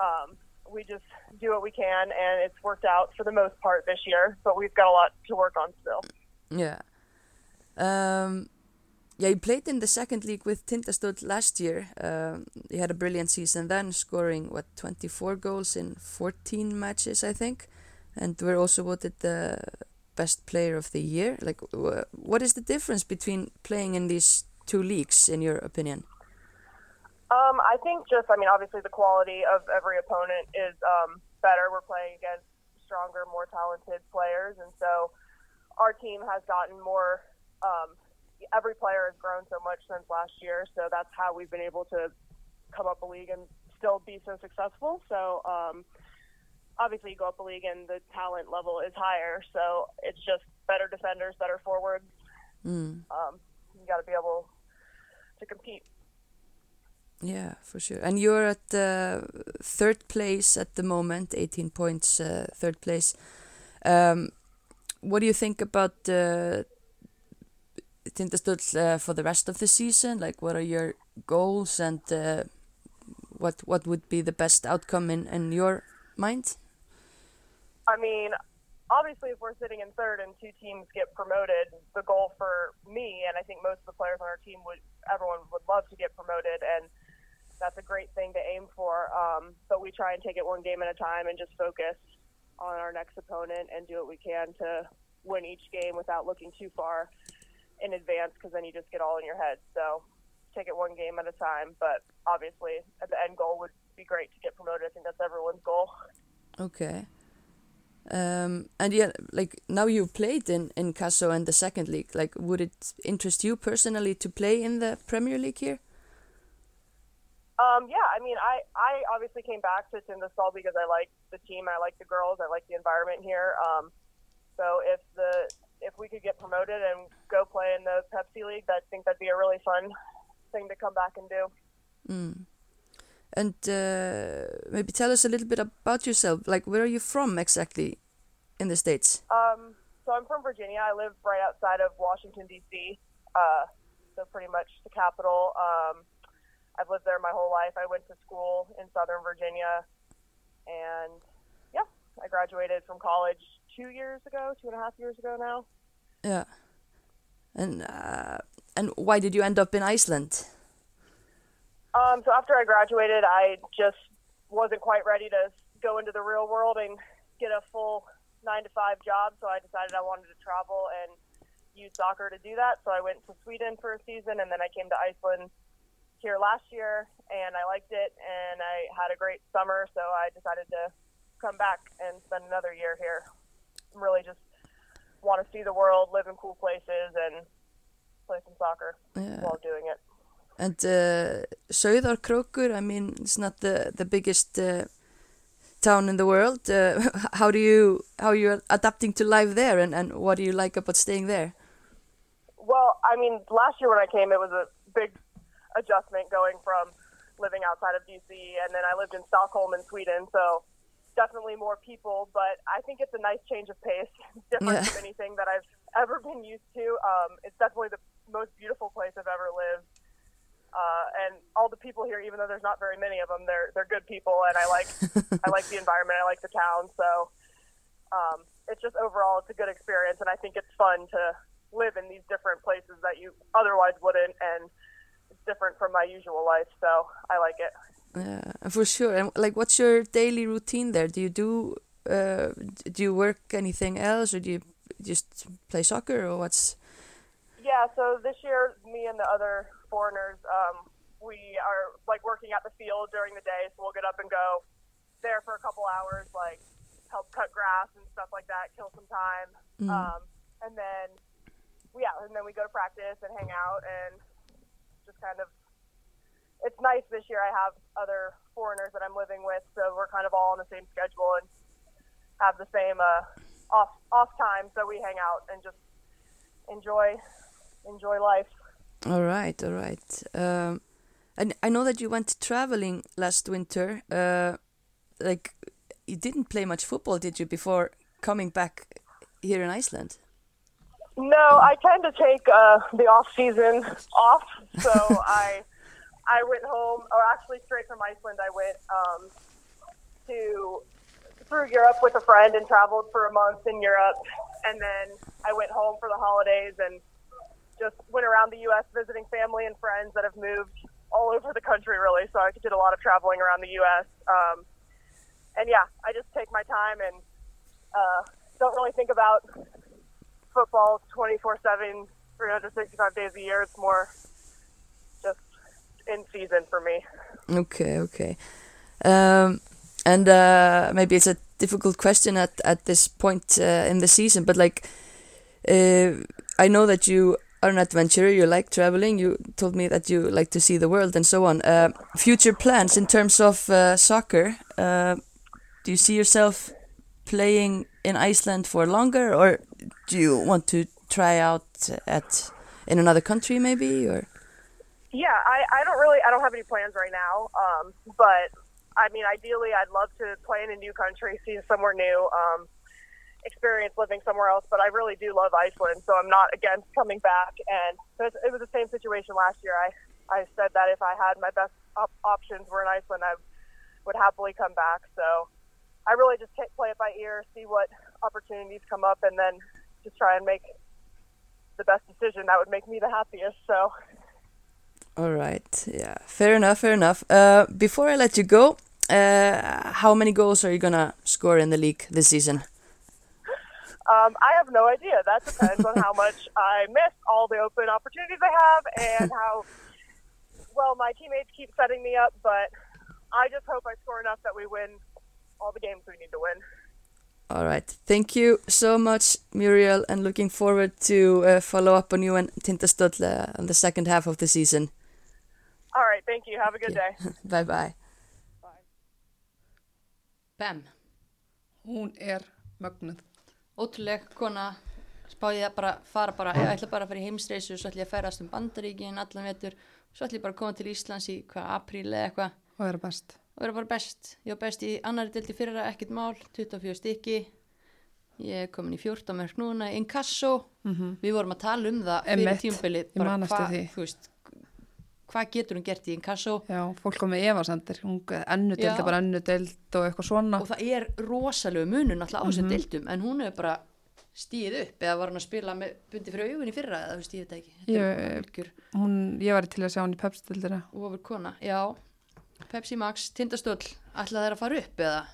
Speaker 3: um, we just do what we can, and it's worked out for the most part this year. But we've got a lot to work on still.
Speaker 2: Yeah. Um, yeah, you played in the second league with Tindastóll last year. Um, you had a brilliant season then, scoring what 24 goals in 14 matches, I think, and we're also voted the best player of the year. Like, wh- what is the difference between playing in these two leagues, in your opinion?
Speaker 3: Um, I think just, I mean, obviously the quality of every opponent is um, better. We're playing against stronger, more talented players, and so our team has gotten more. Um, every player has grown so much since last year, so that's how we've been able to come up a league and still be so successful. So um, obviously, you go up a league and the talent level is higher, so it's just better defenders, better forwards.
Speaker 2: Mm.
Speaker 3: Um, you got to be able to compete.
Speaker 2: Yeah, for sure. And you're at uh, third place at the moment, 18 points, uh, third place. Um, what do you think about uh, Tindastóll uh, for the rest of the season? Like, what are your goals and uh, what what would be the best outcome in, in your mind?
Speaker 3: I mean, obviously, if we're sitting in third and two teams get promoted, the goal for me and I think most of the players on our team would, everyone would love to get promoted, and that's a great thing to aim for. Um, but we try and take it one game at a time and just focus on our next opponent and do what we can to win each game without looking too far in advance, because then you just get all in your head. So take it one game at a time. But obviously, at the end goal would be great to get promoted. I think that's everyone's goal.
Speaker 2: Okay. Um, and yeah, like now you've played in in Caso and the second league. Like, would it interest you personally to play in the Premier League here?
Speaker 3: Um, yeah, I mean, I, I obviously came back to Tindastóll because I like the team, I like the girls, I like the environment here. Um, so if the if we could get promoted and go play in the Pepsi League, I think that'd be a really fun thing to come back and do.
Speaker 2: Mm. And uh, maybe tell us a little bit about yourself. Like, where are you from exactly in the States?
Speaker 3: Um, so I'm from Virginia. I live right outside of Washington D.C. Uh, so pretty much the capital. Um, I've lived there my whole life. I went to school in Southern Virginia, and yeah, I graduated from college two years ago, two and a half years ago now.
Speaker 2: Yeah. And uh, and why did you end up in Iceland?
Speaker 3: Um, so after I graduated, I just wasn't quite ready to go into the real world and get a full nine to five job. So I decided I wanted to travel and use soccer to do that. So I went to Sweden for a season, and then I came to Iceland here last year, and I liked it, and I had a great summer. So I decided to come back and spend another year here. Really just want to see the world, live in cool places, and play some soccer
Speaker 2: Yeah.
Speaker 3: while doing it.
Speaker 2: And uh, Sauðárkrókur, I mean, it's not the the biggest uh, town in the world. Uh, how do you how are you adapting to life there, and, and what do you like about staying there?
Speaker 3: Well, I mean, last year when I came, it was a big adjustment going from living outside of DC, and then I lived in Stockholm in Sweden, so definitely more people. But I think it's a nice change of pace, different
Speaker 2: Yeah.
Speaker 3: from anything that I've ever been used to. Um, it's definitely the most beautiful place I've ever lived. Uh, and all the people here, even though there's not very many of them, they're they're good people, and I like I like the environment, I like the town. So um, it's just overall, it's a good experience, and I think it's fun to live in these different places that you otherwise wouldn't, and it's different from my usual life. So I like it.
Speaker 2: Yeah, for sure. And like, what's your daily routine there? Do you do uh, do you work anything else, or do you just play soccer, or what's?
Speaker 3: Yeah, so this year, me and the other foreigners, um, we are like working at the field during the day. So we'll get up and go there for a couple hours, like help cut grass and stuff like that, kill some time.
Speaker 2: Mm.
Speaker 3: Um, and then, yeah, and then we go to practice and hang out and just kind of it's nice this year. I have other foreigners that I'm living with, so we're kind of all on the same schedule and have the same uh, off off time, so we hang out and just enjoy enjoy life.
Speaker 2: All right, all right. Um, and I know that you went traveling last winter. Uh, like, you didn't play much football, did you, before coming back here in Iceland?
Speaker 3: No, I tend to take uh, the off season off, so I I went home, or actually straight from Iceland, I went um, to through Europe with a friend and traveled for a month in Europe, and then I went home for the holidays and just went around the U.S. visiting family and friends that have moved all over the country, really. So I did a lot of traveling around the U.S. Um, and yeah, I just take my time and uh, don't really think about football 24 7, 365 days a year. It's more just in season for me.
Speaker 2: Okay, okay. Um, and uh, maybe it's a difficult question at, at this point uh, in the season, but like, uh, I know that you are an adventurer, you like traveling, you told me that you like to see the world and so on. Uh, future plans in terms of uh, soccer, uh, do you see yourself playing in Iceland for longer or do you want to try out at in another country maybe or
Speaker 3: Yeah, I, I don't really I don't have any plans right now. Um, but I mean, ideally, I'd love to play in a new country, see somewhere new, um, experience living somewhere else. But I really do love Iceland, so I'm not against coming back. And it was, the same situation last year. I I said that if I had my best op- options were in Iceland, I would happily come back. So I really just play it by ear, see what opportunities come up, and then just try and make the best decision that would make me the happiest. So.
Speaker 2: All right. Yeah. Fair enough. Fair enough. Uh, before I let you go, uh, how many goals are you gonna score in the league this season?
Speaker 3: Um, I have no idea. That depends on how much I miss all the open opportunities I have and how well my teammates keep setting me up. But I just hope I score enough that we win all the games we need to win.
Speaker 2: All right. Thank you so much, Muriel, and looking forward to uh, follow up on you and Tindastóll uh, on the second half of the season.
Speaker 3: All right. Thank you. Have a good day.
Speaker 2: bye bye. Bye. Bam.
Speaker 1: Hún er mögnuð.
Speaker 2: Ótrúleg kona. Spáði að bara fara bara, ég ætla bara að fara í heimsreisu svo ætla ég að ferast um bandaríkin allan vetur, svo ætla ég bara að koma til Íslands í hvað apríl eða eitthvað.
Speaker 1: Og vera best.
Speaker 2: og vera bara best. Ég var best í annari delti fyrra, ekkert mál 24 stykki. Ég er komin í 14 mörg núna inkasso. Við vorum að tala um það fyrir
Speaker 1: man eftir
Speaker 2: hvað, þú veist hvað getur hún gert í inkasso
Speaker 1: Já, fólk kom með efasendir. Hún ennu deild
Speaker 2: Já.
Speaker 1: er bara ennu deild og eitthvað svona.
Speaker 2: og það er rosalegu munun alltaf á þessum
Speaker 1: Mhm.
Speaker 2: deildum en hún hefur bara stíð upp eða var hann að spila með bundi fyrir augun í fyrra eða þú veit það ekki Þetta er
Speaker 1: Ég- Hún, ég var til að sjá hún í pepstildina.
Speaker 2: ofur kona, já Pepsi Max, Tindastóll, ætla þær að fara upp eða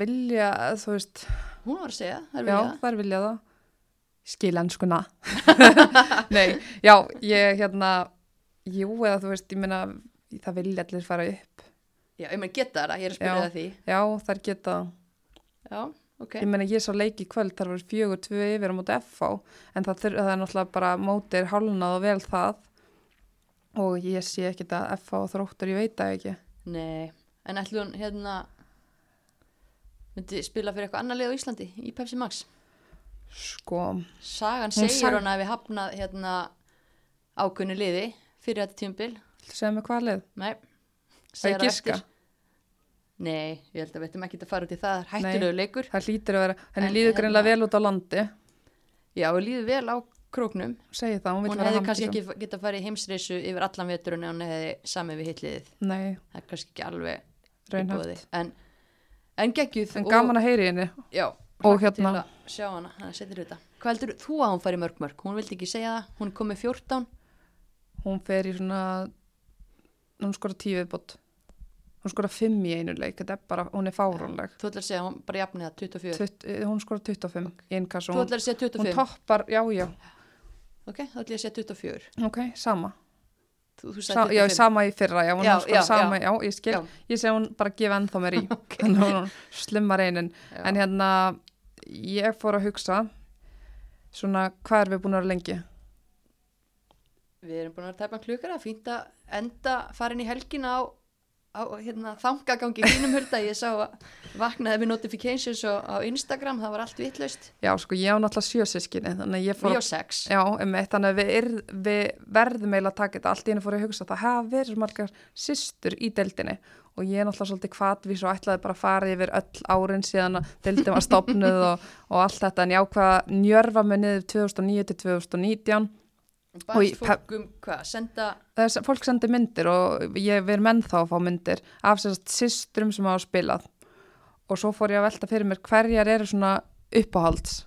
Speaker 1: Vilja, þú veist,
Speaker 2: hún var að segja, þær
Speaker 1: já,
Speaker 2: vilja
Speaker 1: þær vilja það. Skil ennskuna. Nei, já, ég hérna, jú, eða þú veist, ég meina, það vilja allir fara upp.
Speaker 2: já, ég meina geta það, ég er að spyrja það því.
Speaker 1: Já, þær geta
Speaker 2: já, ok,
Speaker 1: Ég meina, ég sá leiki kvöld, þar var fjögur, tvö yfir á móti FH, en það, þur, það er náttúrulega bara mótið er hálnað og vel það. Og ég sé ekkit að FH þróttur, ég veit það ekki.
Speaker 2: nei en ætlu hún hérna myndi spila fyrir eitthvað annar lið á Íslandi í Pepsi Max?
Speaker 1: Sko,
Speaker 2: Sagan segir
Speaker 1: sag-
Speaker 2: hún að við hafnað hérna ákunni liði fyrir þetta tímabil.
Speaker 1: Segja mig hvað lið?
Speaker 2: Nei,
Speaker 1: er
Speaker 2: það eftir. Nei, ég held að við ættum ekki að fara út í það. Hættulegu leikur.
Speaker 1: Það hlýtur að vera, henni
Speaker 2: En
Speaker 1: líður
Speaker 2: hérna-
Speaker 1: greinlega vel út á landi,
Speaker 2: Já, við líðum vel á króknum.
Speaker 1: Segi það, hún vil
Speaker 2: Hún
Speaker 1: vera
Speaker 2: hefði kannski ekki getað farið í heimsreisu yfir allan veturinn ef hún hefði samið við hitliðið.
Speaker 1: Nei,
Speaker 2: Það er kannski ekki alveg boði. En, en geggjuð
Speaker 1: En gaman að heyri henni.
Speaker 2: Já,
Speaker 1: Og hérna-
Speaker 2: að sjá hana, hann setur þetta. Hvað heldur þú að hún fari mörg mörg? Hún vildi ekki segja það, hún er komið 14
Speaker 1: Hún fer í svona, hún skora tíu viðbót. Hún skora fimm í einu leik, þetta er bara, hún er fáránleg.
Speaker 2: Þú ætlar að segja, hún bara jafnið það 24
Speaker 1: Tutt, eh, hún skora 25 í innkast og
Speaker 2: Þú
Speaker 1: hún,
Speaker 2: ætlar að segja
Speaker 1: hún
Speaker 2: 25
Speaker 1: toppar, já, já,
Speaker 2: Ok, þá ætlar ég að segja 24
Speaker 1: ok, sama.
Speaker 2: Þú, þú
Speaker 1: Sa, já,
Speaker 2: 25
Speaker 1: sama í fyrra, já, hún
Speaker 2: Já,
Speaker 1: já, skora
Speaker 2: já,
Speaker 1: sama, já, ég skil, ég segi hún bara gefa ennþá mér í,
Speaker 2: Ok.
Speaker 1: þannig að hún slimma reynin.
Speaker 2: Já.
Speaker 1: En hérna, ég fór að hugsa, svona, hvað er við búin að vera lengi?
Speaker 2: Við erum búin að vera tæpan klukkar að fínt að enda farin í helgina á, á hérna, þangagangi hínum hulda. Ég sá að vaknaði við notifications á, á Instagram, það var allt vitlaust.
Speaker 1: Já, sko, ég á náttúrulega fór
Speaker 2: Við og sex.
Speaker 1: Já, einmitt, þannig að við, er, við verðum eiginlega að taka þetta. Allt í henni fór að hugsa að það hafa verið margar systur í deildinni og ég er náttúrulega svolítið kvatvís og ætlaði bara að fara yfir öll árin síðan að deildin var stopnuð og, og allt þetta en ég ákvaða að njörfa mig niður 2009 til 2019.
Speaker 2: Bæst fólk um hvað, senda,
Speaker 1: Þess, fólk sendi myndir og ég verið menn þá að fá myndir af sérst systurum sem hafa spilað. Og svo fór ég að velta fyrir mér hverjar eru svona uppáhalds.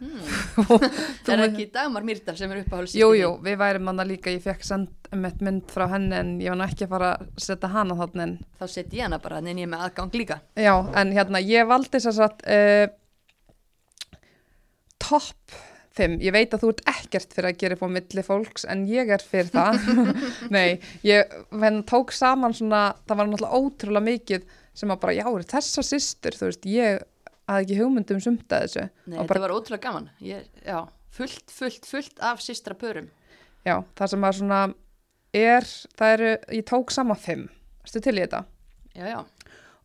Speaker 2: hmm, er ekki Dagmar Myrdal sem er uppáhalds
Speaker 1: Jú, jú, við værum manna líka, ég fekk send með mynd frá henni en ég var ekki að fara að setja hana en
Speaker 2: Þá setjum ég hana bara, en ég er með aðgang líka.
Speaker 1: já, en hérna ég valdi að uh, topp 5, ég veit að þú ert ekkert fyrir að gera upp á milli fólks en ég er fyrir það nei, ég venn, tók saman svona, það var náttúrulega ótrúlega mikið sem að bara, já, eru þessar systur þú veist, ég hafði ekki hugmyndum sumt að þessu
Speaker 2: Nei,
Speaker 1: og
Speaker 2: þetta
Speaker 1: bara,
Speaker 2: var ótrúlega gaman. Ég, já, fullt, fullt, fullt af systra pörum.
Speaker 1: já, það sem að svona er, það eru, ég tók saman 5, stu til í þetta
Speaker 2: Já, já.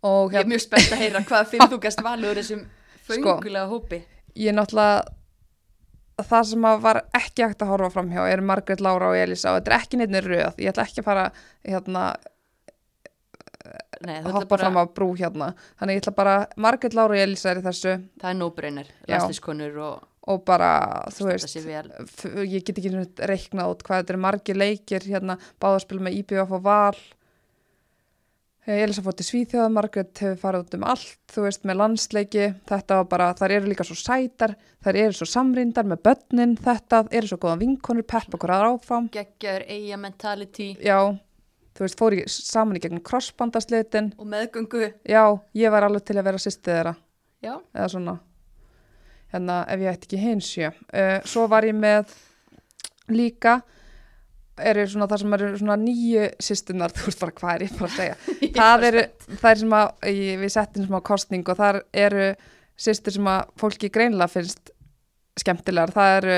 Speaker 1: og
Speaker 2: Ég er
Speaker 1: hérna,
Speaker 2: mjög spennt að heyra hvað fimm þú gast valið úr þessum
Speaker 1: Sko.
Speaker 2: föngulega hópi.
Speaker 1: ég náttúrulega það sem að var ekki hægt að horfa fram hjá er Margrét Lára og Elisa og þetta er ekki neitt röð, ég ætla ekki að fara hérna,
Speaker 2: Nei,
Speaker 1: hoppa
Speaker 2: bara,
Speaker 1: fram á brú hérna. Þannig ég ætla bara, Margrét Lára og Elisa er í þessu.
Speaker 2: Það er no-brainer,
Speaker 1: Já.
Speaker 2: landsliskonur og
Speaker 1: og bara, þú veist ég get ekki neitt reiknað út hvað þetta er margir leikir hérna, báðarspil með IBF og Val Elisa fór til Svíþjóða, Margrét hefur farið út um allt, þú veist, með landsleiki, þetta var bara, þær eru líka svo sætar, þær eru svo samrýndar með börnin, þetta, eru svo góða vinkonur, peppa okkur aðra áfram,
Speaker 2: Geggjaður eiga mentality.
Speaker 1: Já, þú veist, fór í, saman í gegnum crossbandaslitin,
Speaker 2: og meðgöngu.
Speaker 1: já, ég var alveg til að vera sýstið þeirra,
Speaker 2: Já,
Speaker 1: eða svona, hérna, ef ég ætti ekki hins sjö. Uh, svo var ég með líka, eru svona það sem eru svona nýju sýstunar, þú veist bara hvað er ég bara að segja. Það eru, það er sem að, við settum sem á kostning og þar eru sýstur sem að fólki greinlega finnst skemmtilegar, það eru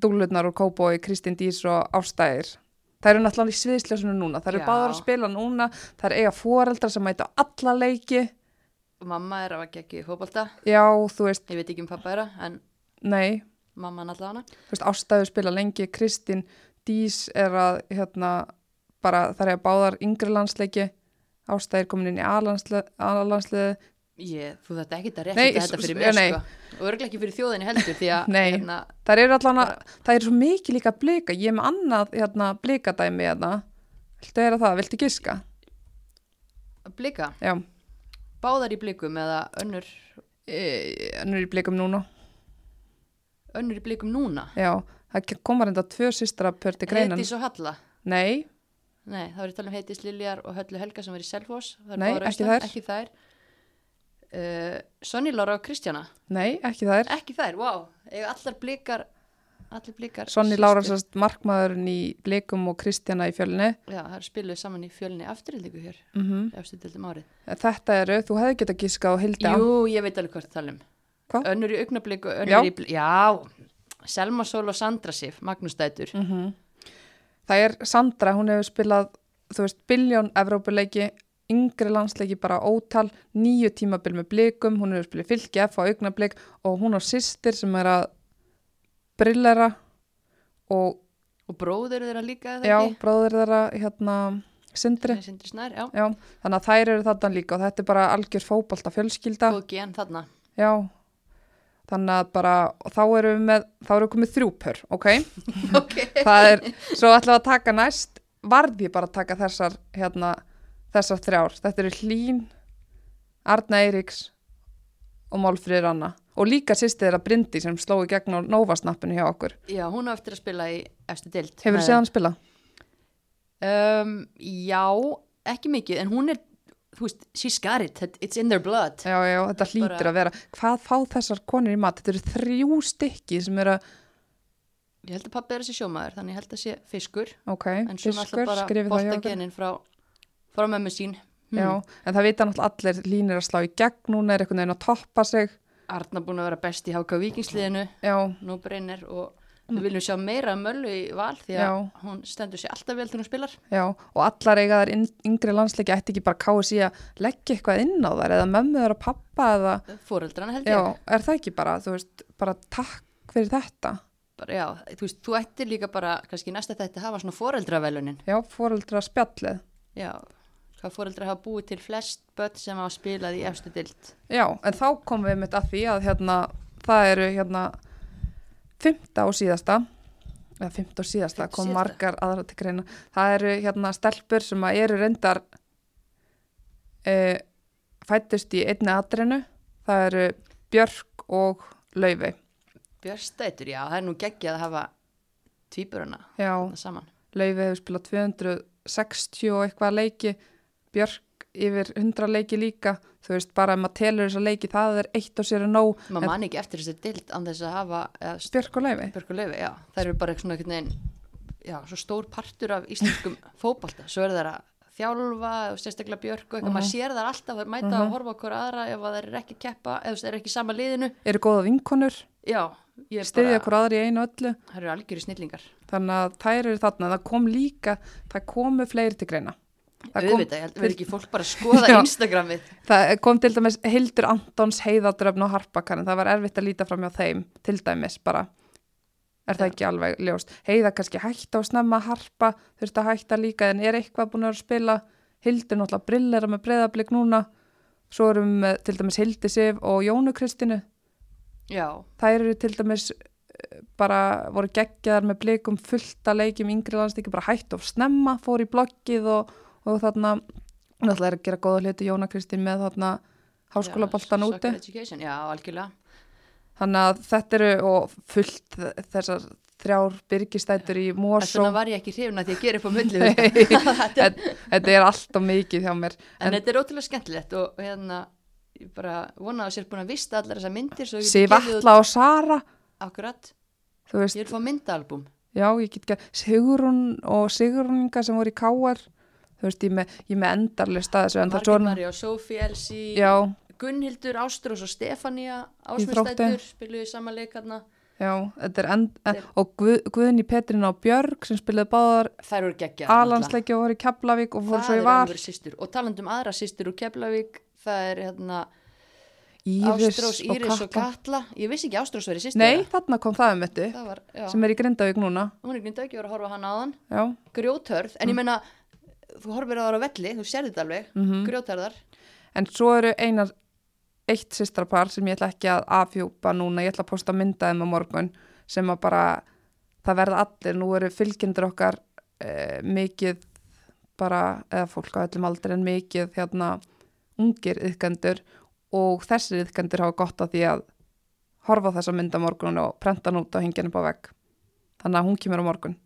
Speaker 1: Dúlurnar og Kóbói, Kristín Dís og Ástæðir. Það eru náttúrulega í sviðsljósinu núna, það eru
Speaker 2: Já.
Speaker 1: báðar að spila núna, það eru eiga foreldrar sem mæta alla leiki,
Speaker 2: mamma er að geggi fótbolta.
Speaker 1: já, þú veist,
Speaker 2: Ég veit ekki um pappa þeirra, en
Speaker 1: nei,
Speaker 2: mamma hann allavega hana.
Speaker 1: þú veist, Ástæður spila lengi, Kristín Dís er að, hérna, bara það er að báðar yngri landsleiki, Ástæður komin inn í A-landsliði,
Speaker 2: Ég, þú þetta ekki að rétta
Speaker 1: s-
Speaker 2: þetta fyrir mér, sko. Og örglega ekki fyrir þjóðinni heldur, því að,
Speaker 1: Nei.
Speaker 2: hérna,
Speaker 1: það eru allan að, það er svo mikið líka blika, ég er með annað, hérna, blikadæmi, hérna, viltu vera það, viltu giska?
Speaker 2: blika,
Speaker 1: Já,
Speaker 2: báðar í blikum eða önnur,
Speaker 1: e, nú er í blikum núna,
Speaker 2: önnur í blikum núna.
Speaker 1: já, það komar enda tvö systra pör til greinan,
Speaker 2: Heiðdís og Halla.
Speaker 1: nei,
Speaker 2: Nei, það var ég að tala um Heiðdís Liljar og Höllu Helga sem var í eru
Speaker 1: Nei, ekki þær.
Speaker 2: Ekki þær. Uh, Sonny Lára og Kristjana.
Speaker 1: nei, ekki er,
Speaker 2: Ekki þær, wow. Eða allar blikar, allir blikar.
Speaker 1: Sonni. Lára markmaðurinn í blikum og Kristjana í fjölni,
Speaker 2: Já, það eru spiluð saman í fjölni afturhildingu hér,
Speaker 1: mm
Speaker 2: eftir dildum árið.
Speaker 1: þetta eru, þú hefði getað giska á Hildi
Speaker 2: Jú, ég veit alveg hvað það tala um.
Speaker 1: Hvað?
Speaker 2: Önnur í augnabliku, önnur
Speaker 1: Já.
Speaker 2: í blik, já, Selma Sól og Sandra Sif, Magnús Dætur.
Speaker 1: mm það er Sandra, hún hefur spilað þú veist, biljón Evrópuleiki yngri landsleiki bara ótal nýju tímabil með blikum, hún hefur spilað fylki F á augnablik og hún á systir sem er að brillera og
Speaker 2: Og bróður þeirra líka, eða
Speaker 1: já,
Speaker 2: ekki?
Speaker 1: bróðir þeirra hérna Sindri,
Speaker 2: Sindri Snær, já.
Speaker 1: já, þannig að þær eru þarna líka og þetta er bara algjör fótbolta fjölskylda
Speaker 2: Góð gen þarna.
Speaker 1: já, þannig að bara þá erum við með, þá erum við komið þrjúpör ok,
Speaker 2: ok.
Speaker 1: það er svo ætlum við að taka næst varð ég bara að taka þessar hérna, þessar þrjár, þetta eru Hlín Arna Eiríks og Málfríður Anna og líka sýsti þeirra Bryndi sem sló í gegn á Nova-snappinu hjá okkur
Speaker 2: Já, hún á eftir að spila í eftir dild.
Speaker 1: hefur þú séð hann spila?
Speaker 2: Um, já, ekki mikið, en hún er, þú veist, she's got it, it's in their blood.
Speaker 1: Já, já, þetta hlýtur
Speaker 2: Bara-
Speaker 1: að vera. Hvað fá þessar konur í mat? Þetta eru þrjú stykki sem eru að,
Speaker 2: Ég held að pappi er þessi sjómaður, þannig ég held að sé fiskur,
Speaker 1: ok, fiskur, skrifið það hjá
Speaker 2: boltagenin frá, frá mömmu sín.
Speaker 1: Já, en það vita náttúrulega allir línir að slá í gegn núna er einhvern veginn að toppa sig.
Speaker 2: Arna búin að vera best í HK Vikingsliðinu,
Speaker 1: Já,
Speaker 2: nú breynir og Við viljum sjá meira Möllu í val því að
Speaker 1: Já.
Speaker 2: hún stendur sér alltaf vel þegar hún spilar.
Speaker 1: Já, og allar eiga inn- yngri landsleiki ætti ekki bara KSI að leggja eitthvað inn á þær eða mömmuður og pappa eða,
Speaker 2: Fóreldrana held
Speaker 1: já,
Speaker 2: ég.
Speaker 1: er það ekki bara, þú veist, bara takk fyrir þetta.
Speaker 2: Bara, já, þú veist, þú ættir líka bara, kannski næsta þetta hafa svona fóreldravelunin.
Speaker 1: Já, fóreldra spjallið.
Speaker 2: Já, hvað fóreldra hafa búið til flest börn sem hafa spilað í efstu dild.
Speaker 1: Já, en þá komum við mitt að því að hérna, það eru hérna fymta og síðasta eða fymta og síðasta, kom
Speaker 2: síðasta.
Speaker 1: margar aðra til greina. Það eru hérna stelpur sem að eru reyndar e, fættust í einni atrinu. Það eru Björk og Laufey.
Speaker 2: Björnstætur, já, það er nú geggjað að hafa tvíburana
Speaker 1: Já,
Speaker 2: þarna saman.
Speaker 1: Laufey hefur spilað 260 og eitthvað leiki, Björk yfir 100 leiki líka. Þú veist, bara ef maður telur þessa leiki, það er eitt og sér að nóg.
Speaker 2: Maður
Speaker 1: En-
Speaker 2: man ekki eftir þessi dild án þess að hafa
Speaker 1: og
Speaker 2: og já, það eru bara svona einhvern veginn, já, svo stór partur af íslenskum fótbolta, svo er það að þjálfa og sérstaklega Björk og eitthvað, maður sér það alltaf að mæta
Speaker 1: Mhm.
Speaker 2: að horfa okkur aðra. Ef að það er ekki að keppa, ef það er ekki sama liðinu,
Speaker 1: Eru góða vinkonur,
Speaker 2: bara,
Speaker 1: okkur aðri í einu og öllu.
Speaker 2: það eru algjöri snillingar,
Speaker 1: Þannig að þær eru þarna, það kom líka, það komu fleiri til greina. Það kom,
Speaker 2: auðvitað, ég vera ekki fólk bara að skoða
Speaker 1: Já.
Speaker 2: Instagramið,
Speaker 1: það kom til dæmis Hildur Antons heiðadröfn og harpakarinn, það var erfitt að líta fram hjá þeim, til dæmis bara. Er það
Speaker 2: Já.
Speaker 1: ekki alveg ljóst? Heiða kannski hætta á snemma harpa, þurfti að hætta líka, en er eitthvað búin að spila? Hildur náttúrulega brillera með breyðablík núna, svo erum til dæmis Hildi Sif og Jónu Kristinu,
Speaker 2: já,
Speaker 1: þær eru til dæmis eh, bara voru geggjaðar með blikum fullt að leikjum yngri landstíki, bara hætt of snemma fór í bloggið og, og þarna náttúrulega er að gera góða hluti Jóna Kristín með þarna háskólaboltan úti.
Speaker 2: Já, algjörlega,
Speaker 1: þannig að þetta eru og fullt þessar þrjár byrgistætur í Mosó.
Speaker 2: Vegna var ég ekki hrifna því að gera upp á
Speaker 1: Nei,
Speaker 2: þetta,
Speaker 1: er allt og mikið hjá mér.
Speaker 2: En,
Speaker 1: en
Speaker 2: þetta er ótrúlega skemmtilegt og, hérna, ég bara vona að sér búin að vista allar þessar myndir, út-
Speaker 1: Atla og Sara.
Speaker 2: Akkurat, ég vil fá myndaalbum
Speaker 1: Já, ég get ekki Sigrun og Sigruninga sem voru í Káar þú veist, ég með, ég með endarlist að þessu en það er
Speaker 2: Margrét
Speaker 1: svona,
Speaker 2: María og Elsie
Speaker 1: já,
Speaker 2: Gunnhildur, Ástrós og Stefania
Speaker 1: Þrótti.
Speaker 2: Ásmundstættur, spiluðu saman leikarna
Speaker 1: já, þetta er end, en, og Guð, Guðni Petrina og Björg sem spilaði báðar
Speaker 2: Þær eru geggja
Speaker 1: alansleiki og voru í Keflavík og
Speaker 2: Það
Speaker 1: svo í
Speaker 2: sýstur Og talandum aðra sýstur úr Keflavík Það er hérna
Speaker 1: Íris
Speaker 2: Ástrós,
Speaker 1: og
Speaker 2: Íris og
Speaker 1: Katla.
Speaker 2: Ég vissi ekki Ástrós verið sýstur
Speaker 1: Nei, þarna kom það um þetta sem er í Grindavík núna.
Speaker 2: Hún er grinda ekki að horfa á hana áðan.
Speaker 1: Já,
Speaker 2: Grjóthörð,
Speaker 1: Mm.
Speaker 2: en ég meina Þú horfir á það á velli, þú sérði þetta alveg mm
Speaker 1: Mhm.
Speaker 2: Grjóthörðar
Speaker 1: en svo eru einar eitt sýstrapar sem ég ætla ekki að afhjúpa núna, ég ætla að posta myndaðum á morgun sem að bara það verða allir, nú eru fylgjendur okkar eh, mikið bara, eða fólk á öllum aldrei en mikið hérna ungir yðkendur og þessir yðkendur hafa gott að því að horfa á þessa mynd á morgun og prenta hann út og hengja hann upp á vegg. Þannig að hún kemur á morgun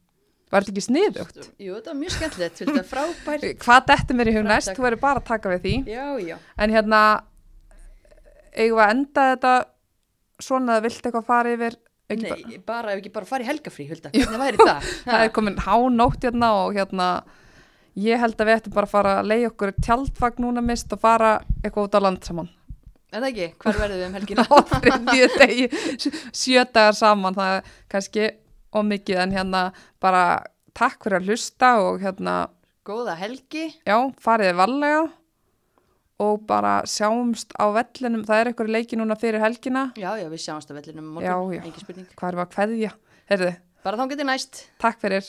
Speaker 1: Var þetta ekki sniðugt?
Speaker 2: Jú, þetta var mjög skemmtilegt Þetta er frábær
Speaker 1: Hvað dettur mér í hug næst? Þú verður bara að taka við því
Speaker 2: Já, já
Speaker 1: En hérna, eigum við að enda þetta svona að vilt eitthvað fara yfir? Ekki bara,
Speaker 2: Nei, bara ef ekki bara fara í helgafrí, Hulda Hvernig væri það?
Speaker 1: það er komin hánótt hérna og hérna, ég held að við ættum bara að fara að leiða okkur tjaldfagn núna mist og fara eitthvað út á land saman.
Speaker 2: Er það ekki? Hvar verðum við um helgina?
Speaker 1: Á þriðju degi, sjö dagar saman, það er kannski ómikið en hérna bara takk fyrir að hlusta og hérna,
Speaker 2: Góða helgi.
Speaker 1: Já, fariði varlega og bara sjáumst á vellinum, það er eitthvað leiki núna fyrir helgina,
Speaker 2: Já, já, við sjáumst á vellinum
Speaker 1: Já,
Speaker 2: morgun.
Speaker 1: Já.
Speaker 2: Engin spurning.
Speaker 1: Hvað er að kveðja? Herðu,
Speaker 2: Bara þá getið næst.
Speaker 1: Takk fyrir.